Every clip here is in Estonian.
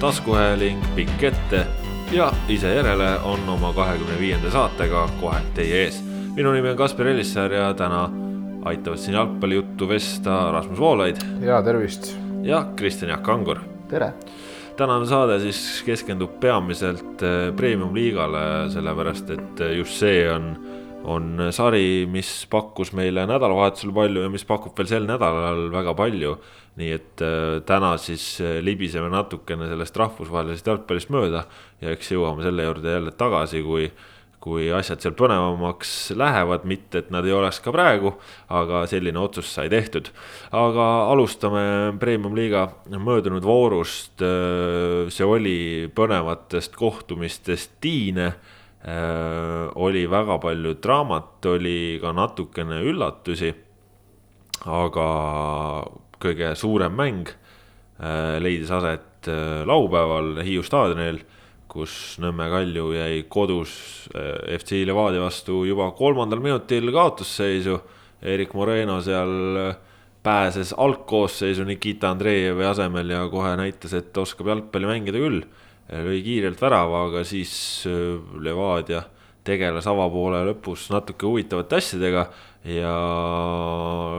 taskuhääling pikk ette ja ise järele on oma kahekümne viienda saatega kohe teie ees. minu nimi on Kaspar Elissaar ja täna aitavad siin jalgpallijuttu vesta Rasmus Voolaid. ja tervist. ja Kristjan Jaak Kangur. tere tänane saade siis keskendub peamiselt eh, premium-liigale, sellepärast et eh, just see on on sari, mis pakkus meile nädalavahetusel palju ja mis pakub veel sel nädalal väga palju. nii et äh, täna siis äh, libiseme natukene sellest rahvusvahelisest jalgpallist mööda ja eks jõuame selle juurde jälle tagasi, kui kui asjad seal põnevamaks lähevad, mitte et nad ei oleks ka praegu, aga selline otsus sai tehtud. aga alustame Premium-liiga möödunud voorust. Äh, see oli põnevatest kohtumistest tiine oli väga palju draamat, oli ka natukene üllatusi. aga kõige suurem mäng äh, leidis aset äh, laupäeval Hiiu staadionil, kus Nõmme Kalju jäi kodus FC Levadia vastu juba kolmandal minutil kaotusseisu. Erik Moreno seal pääses algkoosseisu Nikita Andreevi asemel ja kohe näitas, et oskab jalgpalli mängida küll lõi kiirelt värava, aga siis äh, Levadia tegeles avapoole lõpus natuke huvitavate asjadega ja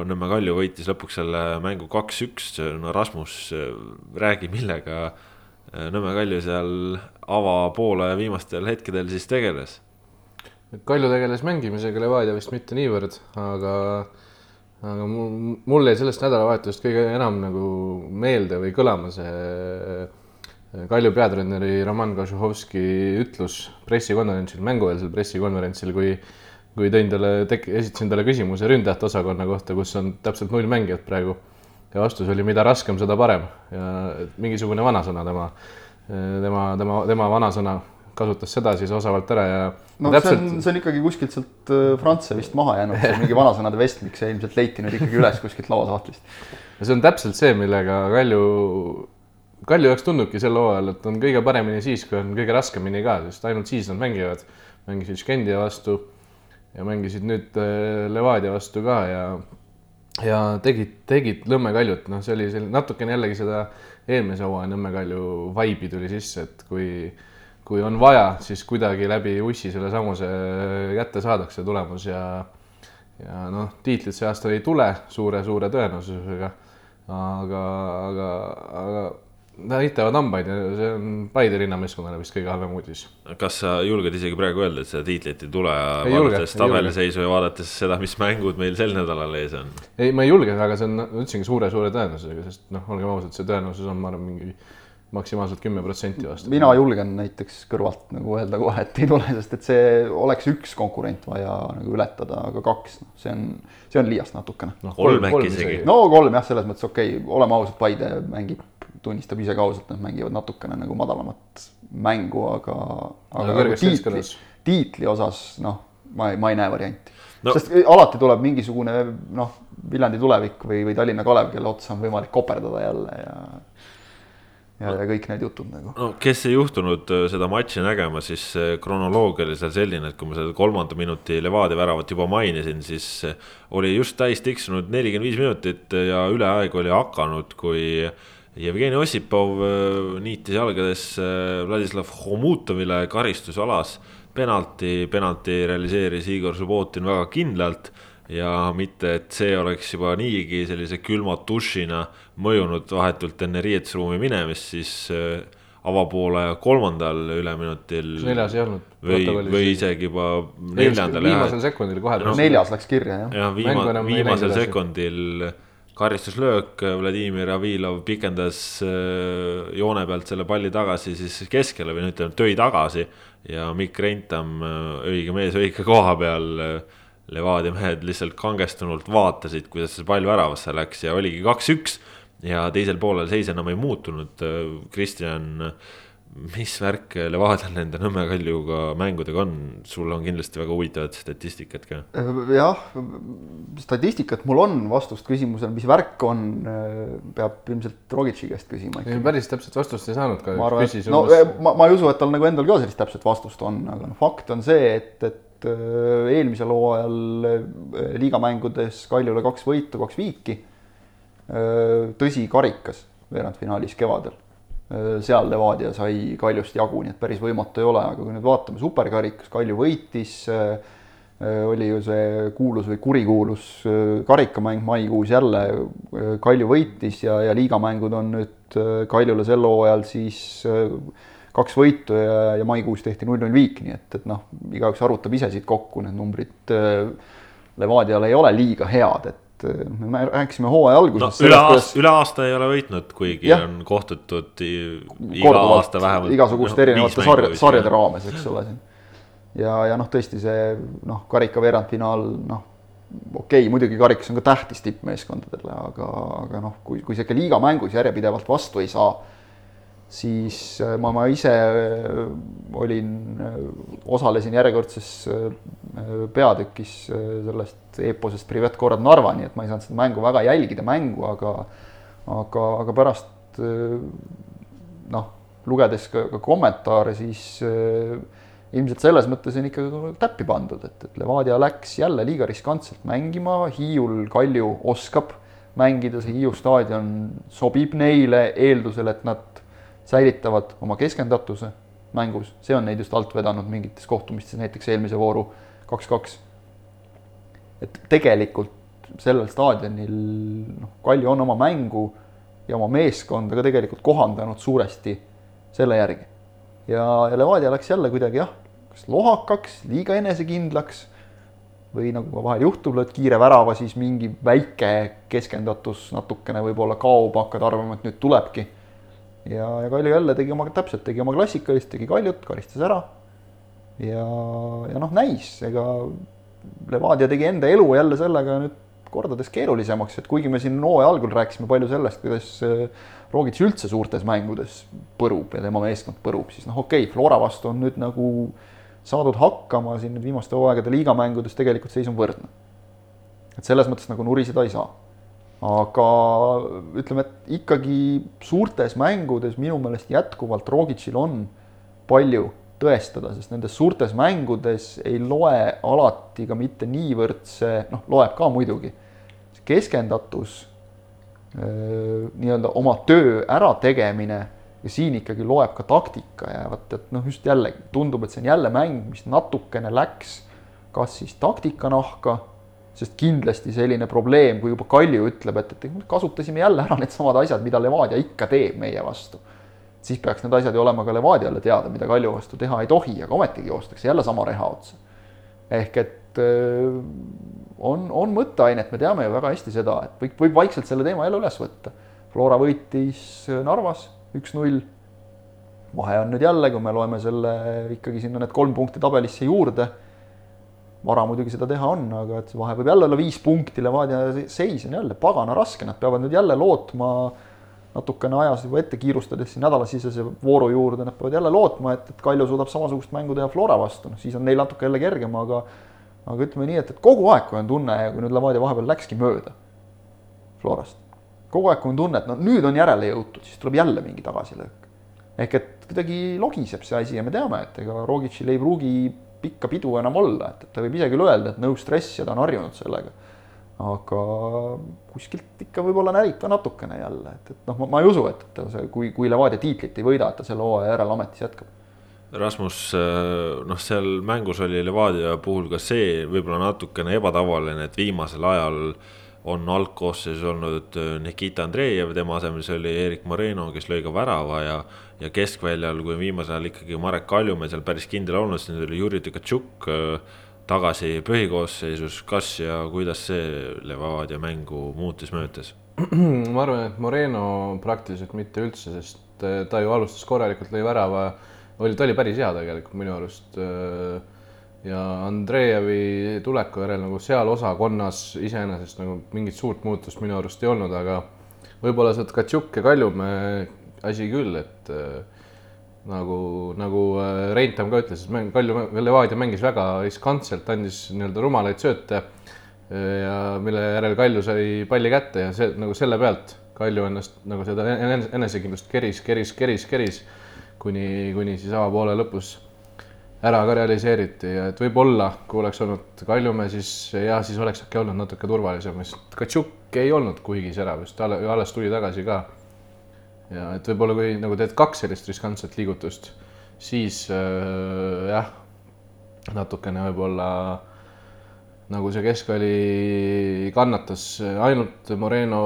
Nõmme Kalju võitis lõpuks selle mängu kaks-üks, no Rasmus, äh, räägi, millega äh, Nõmme Kalju seal avapoole viimastel hetkedel siis tegeles? Kalju tegeles mängimisega, Levadia vist mitte niivõrd, aga aga mul, mul jäi sellest nädalavahetusest kõige enam nagu meelde või kõlama see Kalju peatreeneri Roman Kožuhovski ütlus pressikonverentsil, mängueelsel pressikonverentsil, kui kui tõin talle, esitasin talle küsimuse ründajate osakonna kohta, kus on täpselt null mängijat praegu. ja vastus oli, mida raskem, seda parem ja mingisugune vanasõna tema, tema, tema, tema vanasõna kasutas seda siis osavalt ära ja. no täpselt... see on, see on ikkagi kuskilt sealt äh, Frantsuse vist maha jäänud, see mingi vanasõnade vestmik, see ilmselt leiti nüüd ikkagi üles kuskilt lauasahtlist. ja see on täpselt see, millega Kalju Kalju jaoks tundubki sel hooajal, et on kõige paremini siis, kui on kõige raskemini ka, sest ainult siis nad mängivad. mängisid Skendia vastu ja mängisid nüüd äh, Levadia vastu ka ja, ja tegid, tegid Nõmme Kaljut, noh, see oli selline natukene jällegi seda eelmise hooaja Nõmme Kalju vibe'i tuli sisse, et kui, kui on vaja, siis kuidagi läbi ussi selle samuse kätte saadakse tulemus ja ja noh, tiitlit see aasta ei tule suure-suure tõenäosusega. aga, aga, aga näitavad hambaid ja see on Paide rinnameeskonnale vist kõige halvem uudis. kas sa julged isegi praegu öelda, et seda tiitlit ei tule, vaadates tabeliseisu ja vaadates seda, mis mängud meil sel nädalal ees on? ei, ma ei julge, aga see on, ütlesingi suure-suure tõenäosusega, sest noh, olgem ausad, see tõenäosus on, ma arvan, mingi maksimaalselt kümme protsenti vastu. mina julgen näiteks kõrvalt nagu öelda kohe, et ei tule, sest et see oleks üks konkurent vaja nagu ületada, aga kaks, noh, see on, see on liiast natukene no,. kolm äkki isegi. no kolm jah, selles mõttes okei okay,, oleme ausad, Paide mängib tunnistab ise ka ausalt, nad mängivad natukene nagu madalamat mängu, aga, aga nagu tiitli, tiitli osas noh, ma ei, ma ei näe varianti no.. sest alati tuleb mingisugune noh, Viljandi tulevik või, või Tallinna Kalev, kelle otsa on võimalik koperdada jälle ja ja, ja kõik need jutud nagu. no kes ei juhtunud äh, seda matši nägema, siis kronoloogia oli seal selline, et kui ma seda kolmanda minuti Levadia väravat juba mainisin, siis äh, oli just täis tiksunud nelikümmend viis minutit ja üleaeg oli hakanud, kui Jevgeni Ossipov äh, niitis jalgadesse äh, Vladislav Homutovile karistusalas penalti, penalti realiseeris Igor Subbotin väga kindlalt ja mitte, et see oleks juba niigi sellise külma dušina mõjunud vahetult enne riietusruumi minemist, siis äh, avapoole kolmandal üleminutil. neljas ei olnud. või, või isegi juba neljandal. viimasel sekundil kohe no,. neljas läks kirja jah. jah, viima, viimasel sekundil karistuslöök, Vladimir Avilov pikendas äh, joone pealt selle palli tagasi siis keskele või no ütleme, tõi tagasi. ja Mikk Reintam, äh, õige mees õige koha peal. Äh, Levadia mehed lihtsalt kangestunult vaatasid, kuidas see pall väravasse läks ja oligi kaks-üks. ja teisel poolel seis enam ei muutunud, Kristjan mis värk Levadial nende Nõmme Kaljuga mängudega on, sul on kindlasti väga huvitavat statistikat ka. jah, statistikat mul on, vastust küsimusele, mis värk on, peab ilmselt Rogitši käest küsima. päris täpset vastust ei saanud ka. ma arvan, et no ma, ma ei usu, et tal nagu endal ka sellist täpset vastust on, aga noh, fakt on see, et, et eelmisel hooajal liigamängudes Kaljule kaks võitu, kaks viiki tõsi, karikas veerandfinaalis kevadel. Seal Levadia sai Kaljust jagu, nii et päris võimatu ei ole, aga kui nüüd vaatame superkarikas, Kalju võitis oli ju see kuulus või kurikuulus karikamäng maikuus jälle, Kalju võitis ja, ja liigamängud on nüüd Kaljule sel hooajal siis kaks võitu ja, ja maikuus tehti null-null viik, nii et, et noh, igaüks arvutab ise siit kokku, need numbrid Levadial ei ole liiga head, et me rääkisime hooaja alguses no,. üle aasta üle aasta ei ole võitnud, kuigi ja. on kohtutud iga aasta vähemalt. igasuguste erinevate sarjade, sarjade raames, eks ole ja, ja noh, tõesti see noh, karika veerandfinaal, noh, okei okay,, muidugi karikas on ka tähtis tippmeeskondadele, aga, aga noh, kui, kui sa ikka liigamängus järjepidevalt vastu ei saa, siis äh, ma, ma ise äh, olin, äh, osalesin järjekordses peatükis sellest eeposest Privet Korrad Narva, nii et ma ei saanud seda mängu väga jälgida, mängu, aga aga, aga pärast noh, lugedes ka, ka kommentaare, siis ilmselt selles mõttes on ikka täppi pandud, et, et Levadia läks jälle liiga riskantselt mängima, Hiiul Kalju oskab mängida, see Hiiu staadion sobib neile eeldusel, et nad säilitavad oma keskendatuse mängus, see on neid just alt vedanud mingites kohtumistes, näiteks eelmise vooru kaks-kaks. et tegelikult sellel staadionil noh, Kalju on oma mängu ja oma meeskonda ka tegelikult kohandanud suuresti selle järgi ja, ja Levadia läks jälle kuidagi jah, kas lohakaks, liiga enesekindlaks või nagu vahel juhtub, lööd kiire värava, siis mingi väike keskendatus natukene võib-olla kaob, hakkad arvama, et nüüd tulebki. Ja, ja Kalju jälle tegi oma, täpselt tegi oma klassikalist, tegi Kaljut, karistas ära. ja, ja noh, näis, ega Levadia tegi enda elu jälle sellega nüüd kordades keerulisemaks, et kuigi me siin hooaja algul rääkisime palju sellest, kuidas Rogic üldse suurtes mängudes põrub ja tema meeskond põrub, siis noh, okei okay,, Flora vastu on nüüd nagu saadud hakkama siin nüüd viimaste hooaegade liigamängudes tegelikult seis on võrdne. et selles mõttes nagu nuriseda ei saa. Aga ütleme, et ikkagi suurtes mängudes minu meelest jätkuvalt Rogicil on palju tõestada, sest nendes suurtes mängudes ei loe alati ka mitte niivõrd see, noh, loeb ka muidugi, keskendatus nii-öelda oma töö ärategemine ja siin ikkagi loeb ka taktika ja vot, et noh, just jällegi tundub, et see on jälle mäng, mis natukene läks kas siis taktika nahka, sest kindlasti selline probleem, kui juba Kalju ütleb, et, et kasutasime jälle ära needsamad asjad, mida Levadia ikka teeb meie vastu. siis peaks need asjad ju olema ka Levadiale teada, mida Kalju vastu teha ei tohi, aga ometigi joostakse jälle sama reha otsa. ehk et on, on mõtteainet, me teame ju väga hästi seda, et võib, võib vaikselt selle teema jälle üles võtta. Flora võitis Narvas üks-null. vahe on nüüd jälle, kui me loeme selle ikkagi sinna need kolm punkti tabelisse juurde. Vara muidugi seda teha on, aga et see vahe võib jälle olla viis punkti, Levadia seis on jälle pagana raske, nad peavad nüüd jälle lootma natukene ajas juba ette kiirustades siin nädalasisese vooru juurde, nad peavad jälle lootma, et, et Kalju suudab samasugust mängu teha Flora vastu, noh siis on neil natuke jälle kergem, aga aga ütleme nii, et, et kogu aeg, kui on tunne, kui nüüd Levadia vahepeal läkski mööda Florast, kogu aeg, kui on tunne, et no nüüd on järele jõutud, siis tuleb jälle mingi tagasilöök. ehk et kuidagi logiseb see asi ja me teame, et ega Rogicil ei pruugi pikka pidu enam olla, et, et ta võib ise küll öelda, et no stress ja ta on harjunud sellega. aga kuskilt ikka võib-olla närib ka natukene jälle, et, et noh, ma ei usu, et, et ta see, kui, kui Levadia tiitlit ei võida, et ta selle hooaja järel ametis jätkab Rasmus, äh, noh, seal mängus oli Levadia puhul ka see võib-olla natukene ebatavaline, et viimasel ajal on algkoosseisus olnud äh, Nikita Andreev, tema asemel see oli Erik Moreno, kes lõi ka värava ja. ja keskväljal, kui viimasel ajal ikkagi Marek Kaljumäe seal päris kindel olnud, siis nüüd oli Juri Tkatšuk äh, tagasi põhikoosseisus, kas ja kuidas see Levadia mängu muutis, mõjutas? ma arvan, et Moreno praktiliselt mitte üldse, sest ta ju alustas korralikult, lõi värava oli, ta oli päris hea tegelikult minu arust. Äh, ja Andreevi tuleku järel nagu seal osakonnas iseenesest nagu mingit suurt muutust minu arust ei olnud, aga võib-olla see Tkatšuk ja Kaljumäe asi küll, et äh, nagu, nagu äh, Reintam ka ütles, et Kalju, Levadia mängis väga riskantselt, andis nii-öelda rumalaid sööte ja mille järel Kalju sai palli kätte ja see nagu selle pealt Kalju ennast nagu seda enesekindlust keris, keris, keris, keris kuni, kuni siis avapoole lõpus ära ka realiseeriti ja et võib-olla, kui oleks olnud Kaljumäe, siis jah, siis oleks äkki olnud natuke turvalisem, sest Katšuk ei olnud kuigi serav, just alles tuli tagasi ka. ja et võib-olla, kui nagu teed kaks sellist riskantset liigutust, siis äh, jah, natukene võib-olla nagu see keskväli kannatas, ainult Moreno,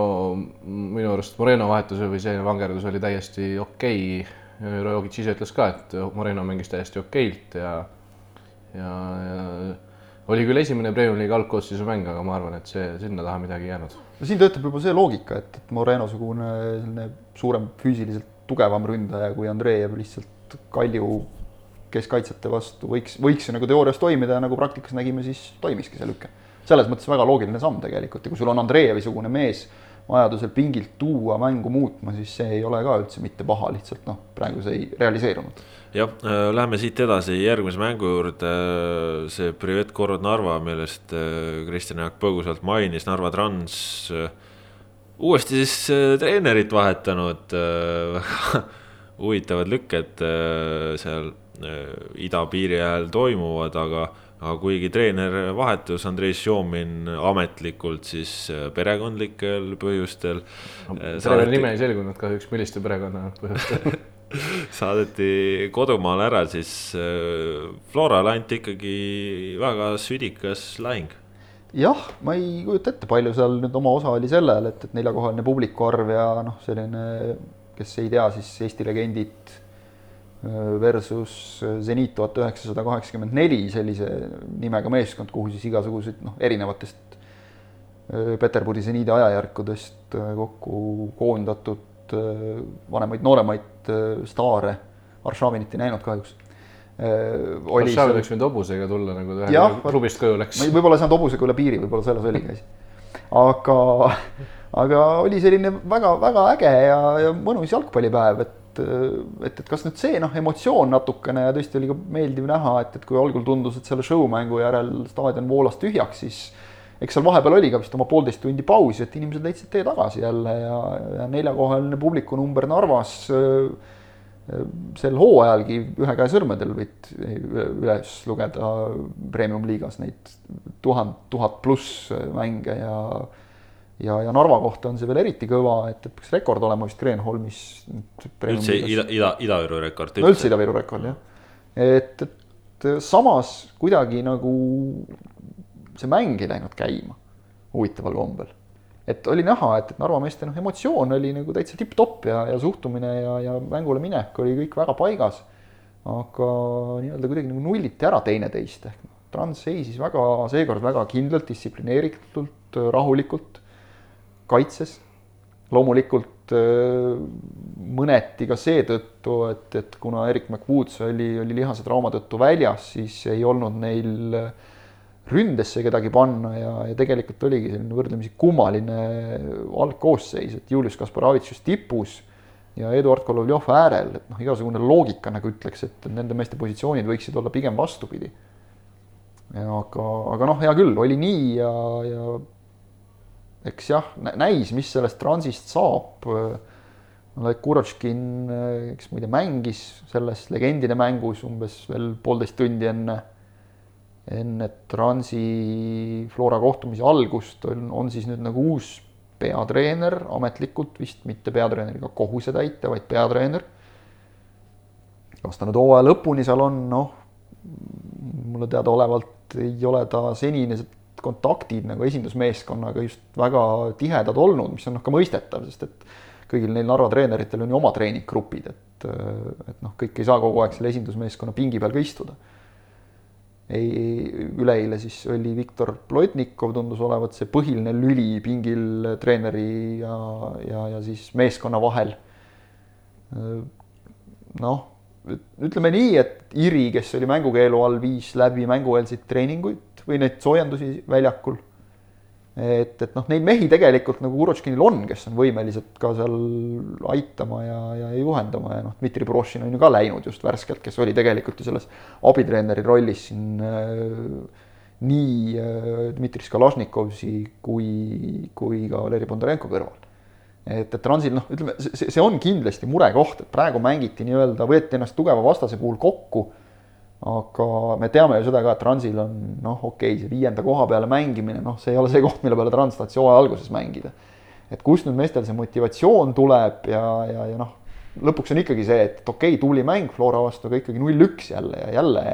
minu arust Moreno vahetuse või see vangerdus oli täiesti okei okay Rogic ise ütles ka, et Moreno mängis täiesti okeilt ja, ja, ja oli küll esimene Premiumi liiga algkoosseisu mäng, aga ma arvan, et see sinna taha midagi ei jäänud. no siin töötab juba see loogika, et, et Moreno-sugune selline suurem füüsiliselt tugevam ründaja kui Andreev lihtsalt Kalju keskkaitsjate vastu võiks, võiks ju nagu teoorias toimida ja nagu praktikas nägime, siis toimiski see lüke. selles mõttes väga loogiline samm tegelikult ja kui sul on Andreevi-sugune mees vajadusel pingilt tuua mängu muutma, siis see ei ole ka üldse mitte paha, lihtsalt noh, praegu see ei realiseerunud. jah, äh, läheme siit edasi järgmise mängu juurde, see Privet Korod Narva, millest äh, Kristjan Jaak põgusalt mainis, Narva Trans äh, uuesti siis treenerit vahetanud, väga huvitavad lükked seal idapiiri ajal toimuvad, aga aga kuigi treener vahetus, Andrei Šomin ametlikult siis äh, perekondlikel põhjustel no,. Äh, treeneri nime ei selgunud kahjuks, milliste perekonnapõhjustel saadeti kodumaale ära, siis äh, Florale anti ikkagi väga südikas lahing. jah, ma ei kujuta ette, palju seal nüüd oma osa oli sellel, et, et neljakohaline publiku arv ja noh, selline, kes ei tea, siis Eesti legendid versus Zenit tuhat üheksasada kaheksakümmend neli, sellise nimega meeskond, kuhu siis igasuguseid noh, erinevatest Peterburi seniidi ajajärkudest kokku koondatud vanemaid-nooremaid staare. Varssavinit ei näinud kahjuks. Varssavi oleks võinud hobusega tulla, nagu ta ühel klubist koju läks. võib-olla ei saanud hobusega üle piiri, võib-olla selles oligi asi. aga, aga oli selline väga-väga äge ja, ja mõnus jalgpallipäev, et et, et, et kas nüüd see noh, emotsioon natukene ja tõesti oli ka meeldiv näha, et, et kui algul tundus, et selle show mängu järel staadion voolas tühjaks, siis eks seal vahepeal oli ka vist oma poolteist tundi pausi, et inimesed leidsid tee tagasi jälle ja, ja neljakohaline publikunumber Narvas sel hooajalgi ühe käe sõrmedel võid üles lugeda premium-liigas neid tuhat, tuhat pluss mänge ja ja, ja Narva kohta on see veel eriti kõva, et, peaks rekord olema vist Kreenholmis. üldse Ida, Ida, Ida-Viru rekord. no üldse Ida-Viru rekord jah. et, et samas kuidagi nagu see mäng ei läinud käima huvitaval kombel. et oli näha, et, et Narva meeste noh, emotsioon oli nagu täitsa tipp-topp ja, ja suhtumine ja, ja mängule minek oli kõik väga paigas. aga nii-öelda kuidagi nagu nulliti ära teineteist ehk noh, Trans seisis väga, seekord väga kindlalt, distsiplineeritult, rahulikult kaitses. loomulikult äh, mõneti ka seetõttu, et, et kuna Erik McWoods oli, oli lihase trauma tõttu väljas, siis ei olnud neil ründesse kedagi panna ja, ja tegelikult oligi selline võrdlemisi kummaline algkoosseis, et Julius Kasparovitš tipus ja Eduard Kolovjov äärel, et noh, igasugune loogika nagu ütleks, et nende meeste positsioonid võiksid olla pigem vastupidi. aga, aga noh, hea küll, oli nii ja, ja eks jah, näis, mis sellest transist saab. Oleg Kuroškin, eks muide mängis selles legendide mängus umbes veel poolteist tundi enne, enne transi Flora kohtumise algust on, on siis nüüd nagu uus peatreener, ametlikult vist mitte peatreeneriga kohusetäitja, vaid peatreener. kas ta nüüd hooaja lõpuni seal on, noh, mulle teadaolevalt ei ole ta senini kontaktid nagu esindusmeeskonnaga just väga tihedad olnud, mis on noh ka mõistetav, sest et kõigil neil Narva treeneritel on ju oma treeninggrupid, et, et noh, kõik ei saa kogu aeg selle esindusmeeskonna pingi peal ka istuda. ei, üleeile siis oli Viktor Plotnikov, tundus olevat see põhiline lüli pingil treeneri ja, ja, ja siis meeskonna vahel. noh, ütleme nii, et Iri, kes oli mängukeelu all, viis läbi mängueelseid treeninguid või neid soojendusi väljakul. et, et noh, neid mehi tegelikult nagu Urotškinil on, kes on võimelised ka seal aitama ja, ja juhendama ja noh, Dmitri Prošin on ju ka läinud just värskelt, kes oli tegelikult ju selles abitreeneri rollis siin äh, nii äh, Dmitri Skalašnikovsi kui, kui ka Valeri Bondarenko kõrval et, et Transil noh, ütleme, see, see on kindlasti murekoht, et praegu mängiti nii-öelda, võeti ennast tugeva vastase puhul kokku aga me teame ju seda ka, et Transil on noh, okei okay,, see viienda koha peale mängimine, noh, see ei ole see koht, mille peale Trans tahtis hooaja alguses mängida. et kust nüüd meestel see motivatsioon tuleb ja, ja, ja noh, lõpuks on ikkagi see, et okei okay,, tubli mäng Flora vastu, aga ikkagi null-üks jälle ja jälle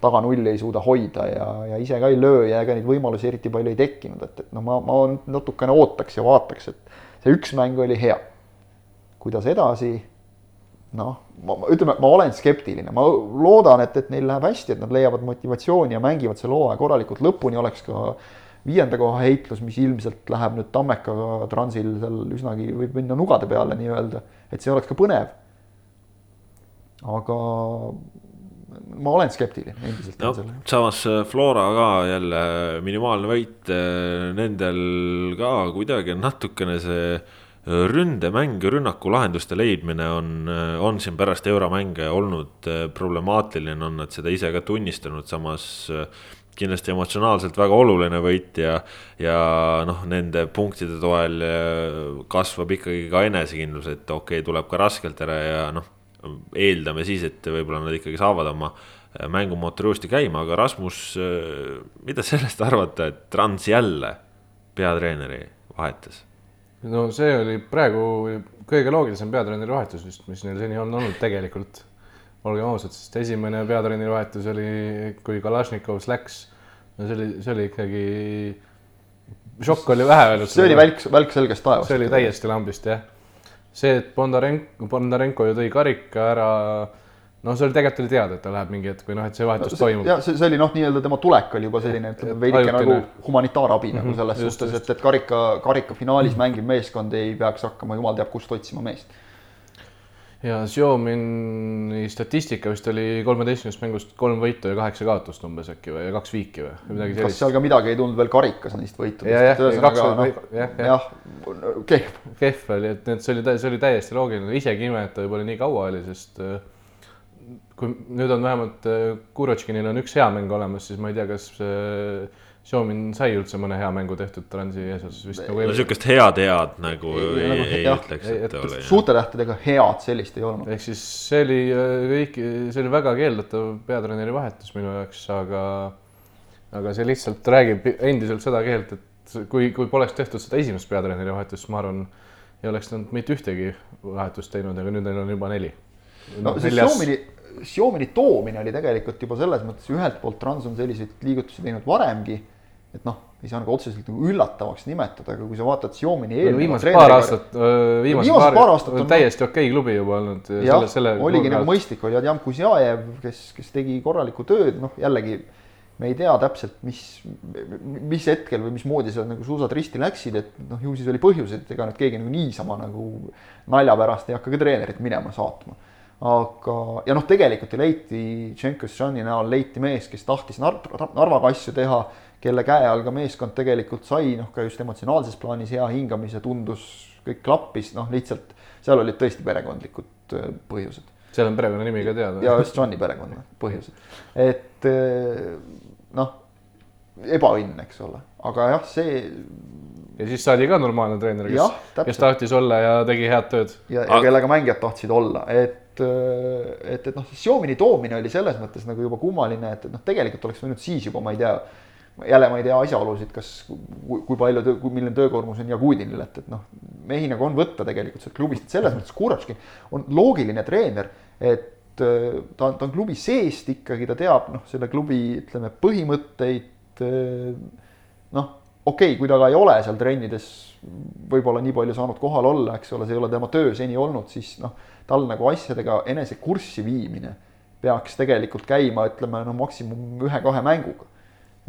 taga nulli ei suuda hoida ja, ja ise ka ei löö ja ega neid võimalusi eriti palju ei tekkinud, et, et noh, ma, ma natukene ootaks ja vaataks, et see üks mäng oli hea. kuidas edasi? Noh, ma ütleme, ma olen skeptiline, ma loodan, et, et neil läheb hästi, et nad leiavad motivatsiooni ja mängivad selle hooaja korralikult lõpuni, oleks ka viienda koha heitlus, mis ilmselt läheb nüüd Tammekaga Transil seal üsnagi võib minna nugade peale nii-öelda, et see oleks ka põnev. aga ma olen skeptiline endiselt no,. samas äh, Flora ka jälle minimaalne võit, äh, nendel ka kuidagi on natukene see ründemäng, rünnakulahenduste leidmine on, on siin pärast euromänge olnud problemaatiline, on nad seda ise ka tunnistanud, samas kindlasti emotsionaalselt väga oluline võit ja, ja noh, nende punktide toel kasvab ikkagi ka enesekindlus, et okei okay,, tuleb ka raskelt ära ja noh eeldame siis, et võib-olla nad ikkagi saavad oma mängumootori uuesti käima, aga Rasmus, mida sellest arvata, et Trans jälle peatreeneri vahetas? No see oli praegu kõige loogilisem peatreeneri vahetus vist, mis neil seni on olnud tegelikult. olgem ausad, sest esimene peatreeneri vahetus oli, kui Kalašnikovs läks, no see oli, see oli ikkagi, šokk oli vähe öeldud. see oli välk, välk selgest taevast. see oli täiesti lambist jah see, et Bondarenko, Bondarenko ju tõi karika ära, noh, see oli tegelikult oli teada, et ta läheb mingi hetk või noh, et see vahetus no, toimub. ja see, see oli noh, nii-öelda tema tulek oli juba selline, ütleme veidike nagu humanitaarabi mm -hmm, nagu selles just, suhtes, et, et karika, karika finaalis mm -hmm. mängiv meeskond ei peaks hakkama jumal teab kust otsima meest ja Xiaomini statistika vist oli kolmeteistkümnest mängust kolm võitu ja kaheksa kaotust umbes äkki või kaks viiki või midagi sellist. kas seal ka midagi ei tulnud veel karikas neist võitudest? noh, jah, kehv. kehv oli, et need, see oli, see oli täiesti loogiline, isegi ime, et ta võib-olla nii kaua oli, sest äh, kui nüüd on vähemalt äh, Kurotškinil on üks hea mäng olemas, siis ma ei tea, kas äh, Xiaomin sai üldse mõne hea mängu tehtud Transi eesotsas vist nagu. no sihukest head head nagu ei, ei, ei jah, ütleks, et oli. suurte tähtedega head sellist ei olnud. ehk siis see oli äh, kõik, see oli väga keeldatav peatreeneri vahetus minu jaoks, aga, aga see lihtsalt räägib endiselt seda keelt, et kui, kui poleks tehtud seda esimest peatreeneri vahetust, ma arvan, ei oleks nad mitte ühtegi vahetust teinud, aga nüüd neil on juba neli. no see Xiaomini, Xiaomini toomine oli tegelikult juba selles mõttes ühelt poolt Trans on selliseid liigutusi teinud varemgi et noh, ei saa nagu otseselt nagu üllatavaks nimetada, aga kui sa vaatad Xiaomini eelnevat viimased paar aastat, viimased paar, paar aastat on täiesti okei okay klubi juba olnud. jah, oligi nagu mõistlik, oli Adjam Kuzjajev, kes, kes tegi korralikku tööd, noh jällegi me ei tea täpselt, mis, mis hetkel või mismoodi seal nagu suusad risti läksid, et noh, ju siis oli põhjus, et ega nüüd keegi nagu niisama nagu nalja pärast ei hakka ka treenerit minema saatma. Aga, ja noh, tegelikult ju leiti Tšenko-Šani näol leiti mees, kes tahtis Nar-, Narvaga asju teha kelle käe all ka meeskond tegelikult sai noh, ka just emotsionaalses plaanis hea hingamise, tundus, kõik klappis, noh, lihtsalt seal olid tõesti perekondlikud äh, põhjused. seal on perekonnanimi ka teada. ja just Johni perekonna põhjused, et äh, noh, ebaõnn, eks ole, aga jah, see. ja siis saadi ka normaalne treener, kes, kes tahtis olla ja tegi head tööd. ja, ja kellega mängijad tahtsid olla, et et, et noh, Xiaomini toomine oli selles mõttes nagu juba kummaline, et, et noh, tegelikult oleks võinud siis juba, ma ei tea jälle ma ei tea asjaolusid, kas, kui palju töö, milline töökoormus on Jagudinil, et, et noh, mehi nagu on võtta tegelikult sealt klubist, et selles mõttes Kuratškin on loogiline treener, et äh, ta on, ta on klubi seest ikkagi, ta teab noh, selle klubi ütleme põhimõtteid. Äh, noh, okei okay,, kui ta ka ei ole seal trennides võib-olla nii palju saanud kohal olla, eks ole, see ei ole tema töö seni olnud, siis noh, tal nagu asjadega enese kurssi viimine peaks tegelikult käima, ütleme no maksimum ühe-kahe mänguga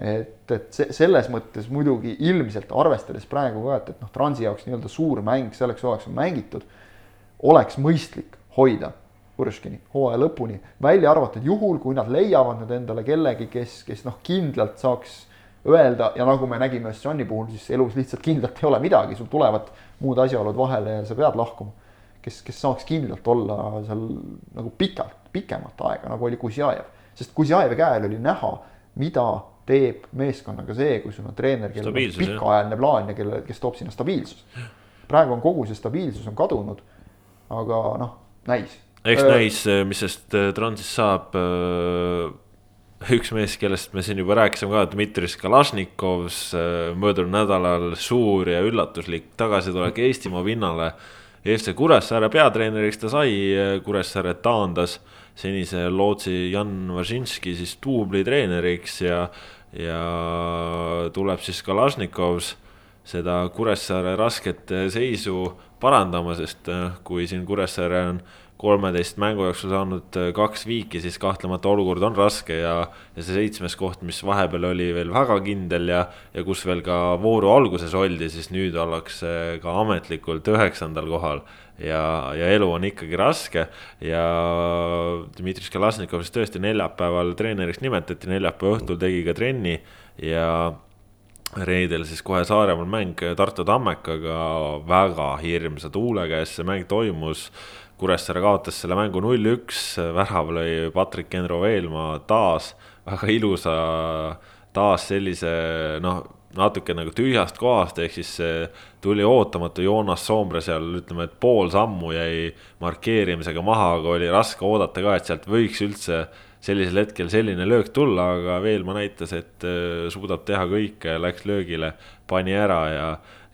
et, et see selles mõttes muidugi ilmselt arvestades praegu ka, et, et noh, Transi jaoks nii-öelda suur mäng selleks hooajaks on mängitud, oleks mõistlik hoida Võrškini hooaja lõpuni, välja arvatud juhul, kui nad leiavad nüüd endale kellegi, kes, kes noh, kindlalt saaks öelda ja nagu me nägime Johnny puhul, siis elus lihtsalt kindlalt ei ole midagi, sul tulevad muud asjaolud vahele ja sa pead lahkuma. Kes, kes saaks kindlalt olla seal nagu pikalt, pikemat aega, nagu oli Kuzjajev, sest Kuzjajevi käel oli näha, mida teeb meeskonnaga see, kui sul on treener, kellel on pikaajaline plaan ja kelle, kes toob sinna stabiilsust. praegu on kogu see stabiilsus on kadunud. aga noh, näis. eks äh, näis, mis sest äh, Transist saab. Äh, üks mees, kellest me siin juba rääkisime ka, Dmitri Skalašnikovs, möödunud nädalal suur ja üllatuslik tagasitulek Eestimaa pinnale. FC Kuressaare peatreeneriks ta sai, Kuressaare taandas senise lootsi Jan Važinski siis duublitreeneriks ja, ja tuleb siis Kalašnikovs seda Kuressaare rasket seisu parandama, sest kui siin Kuressaare on kolmeteist mängu jooksul saanud äh, kaks viiki, siis kahtlemata olukord on raske ja, ja see seitsmes koht, mis vahepeal oli veel väga kindel ja, ja kus veel ka vooru alguses oldi, siis nüüd ollakse ka ametlikult üheksandal kohal. ja, ja elu on ikkagi raske ja Dmitri Skalasnikov siis tõesti neljapäeval treeneriks nimetati, neljapäeva õhtul tegi ka trenni ja reedel siis kohe Saaremaal mäng Tartu Tammekaga väga hirmsa tuule käes, see mäng toimus Kuressaare kaotas selle mängu null-üks, värav lõi Patrik Enro Veelmaa taas väga ilusa, taas sellise noh, natuke nagu tühjast kohast, ehk siis tuli ootamatu Joonas Soomre seal, ütleme, et pool sammu jäi markeerimisega maha, aga oli raske oodata ka, et sealt võiks üldse sellisel hetkel selline löök tulla, aga Veelmaa näitas, et äh, suudab teha kõike, läks löögile, pani ära ja,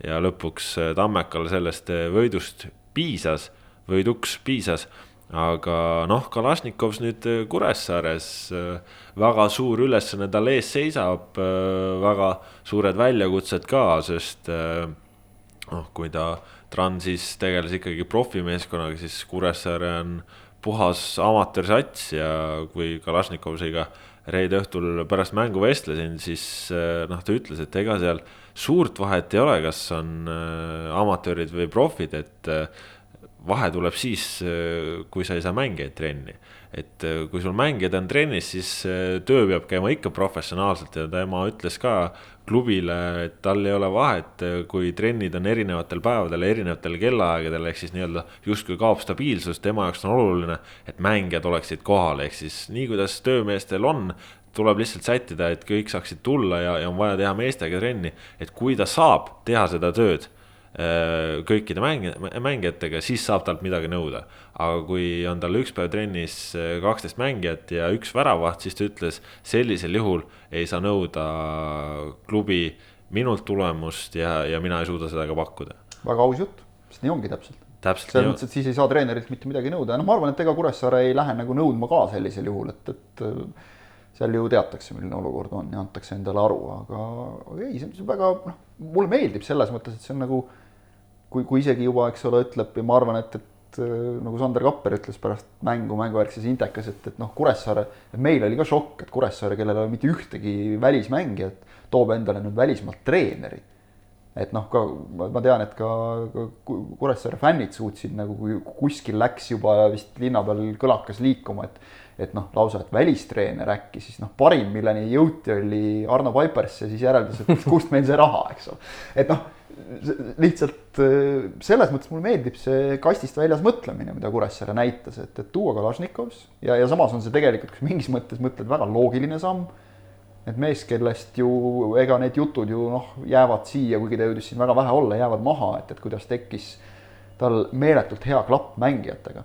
ja lõpuks Tammekal sellest võidust piisas võiduks piisas. aga noh, Kalašnikovs nüüd äh, Kuressaares, äh, väga suur ülesanne tal ees seisab, äh, väga suured väljakutsed ka, sest noh, kui ta Transis tegeles ikkagi profimeeskonnaga, siis Kuressaare on puhas amatöörsats ja kui Kalašnikovsiga reede õhtul pärast mängu vestlesin, siis noh, ta ütles, et ega seal suurt vahet ei ole, kas on amatöörid või profid, et vahe tuleb siis, kui sa ei saa mängijaid trenni. et äh, kui sul mängijad on trennis, siis äh, töö peab käima ikka professionaalselt ja tema ütles ka klubile, et tal ei ole vahet, äh, kui trennid on erinevatel päevadel, erinevatel kellaaegadel, ehk siis nii-öelda justkui kaob stabiilsus, tema jaoks on oluline, et mängijad oleksid kohal, ehk siis nii, kuidas töömeestel on, tuleb lihtsalt sättida, et kõik saaksid tulla ja, ja on vaja teha meestega trenni, et kui ta saab teha seda tööd Äh, kõikide mängi-, mängijatega, siis saab talt midagi nõuda. aga kui on tal üks päev trennis äh, kaksteist mängijat ja üks väravaht, siis ta ütles, sellisel juhul ei saa nõuda klubi minult tulemust ja, ja mina ei suuda seda ka pakkuda. väga aus jutt, sest nii ongi täpselt. täpselt. selles mõttes, et siis ei saa treenerilt mitte midagi nõuda ja noh, ma arvan, et ega Kuressaare ei lähe nagu nõudma ka sellisel juhul, et, et äh, seal ju teatakse, milline olukord on ja antakse endale aru, aga, ei, see on väga, noh, mulle meeldib selles mõttes, et see on nagu kui, kui isegi juba, eks ole, ütleb ja ma arvan, et, et äh, nagu Sander Kapper ütles pärast mängu, mängujärgses Intekas, et, et noh, Kuressaare, et meil oli ka šokk, et Kuressaare, kellel ei ole mitte ühtegi välismängijat, toob endale nüüd välismaalt treeneri. et noh, ka ma tean, et ka, ka Kuressaare fännid suutsid nagu, kui kuskil läks juba vist linna peal kõlakas liikuma, et et noh, lausa, et välistreener äkki siis noh, parim, milleni jõuti, oli Arno Paipers ja siis järeldus, et kust meil see raha, eks ole. et noh lihtsalt äh, selles mõttes mulle meeldib see kastist väljas mõtlemine, mida Kuressaare näitas, et, et tuua Kalašnikovs ja, ja samas on see tegelikult, kui mingis mõttes mõtled, väga loogiline samm. et mees, kellest ju ega need jutud ju noh, jäävad siia, kuigi ta jõudis siin väga vähe olla, jäävad maha, et, et kuidas tekkis tal meeletult hea klapp mängijatega.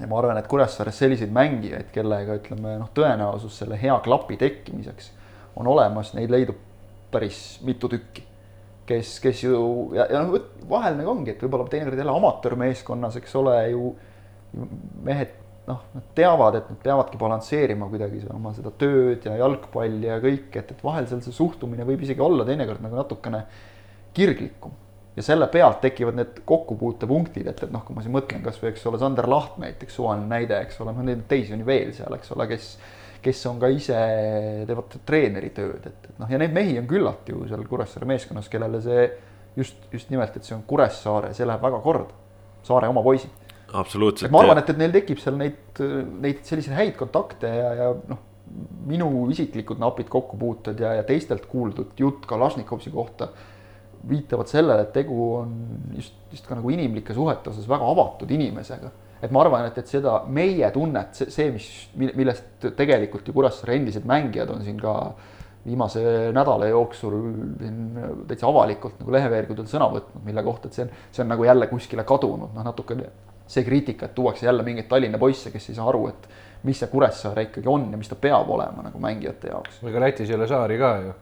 ja ma arvan, et Kuressaares selliseid mängijaid, kellega ütleme noh, tõenäosus selle hea klapi tekkimiseks on olemas, neid leidub päris mitu tükki kes, kes ju ja, ja noh, vahel nagu ongi, et võib-olla teinekord jälle amatöörmeeskonnas, eks ole ju mehed noh, nad teavad, et nad peavadki balansseerima kuidagi oma seda tööd ja jalgpalli ja kõike, et, et vahel seal see suhtumine võib isegi olla teinekord nagu natukene kirglikum. ja selle pealt tekivad need kokkupuutepunktid, et, et noh, kui ma siin mõtlen kasvõi, eks ole, Sander Laht näiteks, suvaline näide, eks ole, noh neid teisi on ju veel seal, eks ole, kes kes on ka ise, teevad treeneri tööd, et, et noh, ja neid mehi on küllalt ju seal Kuressaare meeskonnas, kellele see just, just nimelt, et see on Kuressaare, see läheb väga korda. Saare oma poisid. absoluutselt. ma arvan, et, et neil tekib seal neid, neid selliseid häid kontakte ja, ja noh, minu isiklikud napid kokkupuuted ja, ja teistelt kuuldud jutt Kalašnikovsi kohta viitavad sellele, et tegu on just, just ka nagu inimlike suhete osas väga avatud inimesega et ma arvan, et, et seda meie tunnet, see, see, mis, millest tegelikult ju Kuressaare endised mängijad on siin ka viimase nädala jooksul siin täitsa avalikult nagu leheveergudel sõna võtnud, mille kohta, et see on, see on nagu jälle kuskile kadunud, noh natuke see kriitika, et tuuakse jälle mingeid Tallinna poisse, kes ei saa aru, et mis see Kuressaare ikkagi on ja mis ta peab olema nagu mängijate jaoks. ega Lätis ei ole saari ka ju.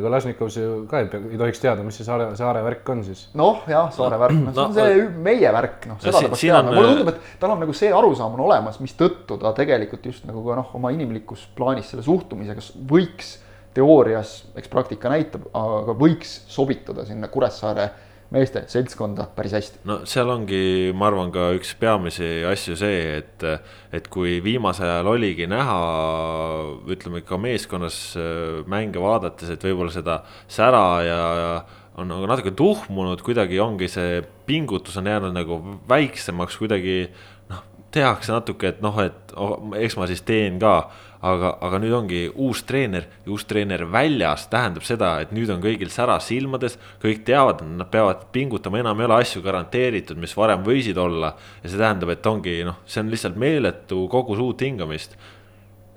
ega Lasnikovs ju ka ei, ei tohiks teada, mis see saare, saare värk on siis. noh, jah, saare värk, noh, see on see meie värk, noh, seda ta peaks teadma, mulle tundub, et tal on nagu see arusaam on olemas, mistõttu ta tegelikult just nagu ka noh, oma inimlikus plaanis selle suhtumisega võiks teoorias, eks praktika näitab, aga võiks sobituda sinna Kuressaare meeste seltskonda päris hästi. no seal ongi, ma arvan, ka üks peamisi asju see, et, et kui viimasel ajal oligi näha, ütleme ka meeskonnas äh, mänge vaadates, et võib-olla seda sära ja, ja on nagu natuke tuhmunud, kuidagi ongi see pingutus on jäänud nagu väiksemaks, kuidagi noh, tehakse natuke, et noh, et oh, eks ma siis teen ka aga, aga nüüd ongi uus treener ja uus treener väljas tähendab seda, et nüüd on kõigil sära silmades, kõik teavad, et nad peavad pingutama, enam ei ole asju garanteeritud, mis varem võisid olla. ja see tähendab, et ongi noh, see on lihtsalt meeletu kogus uut hingamist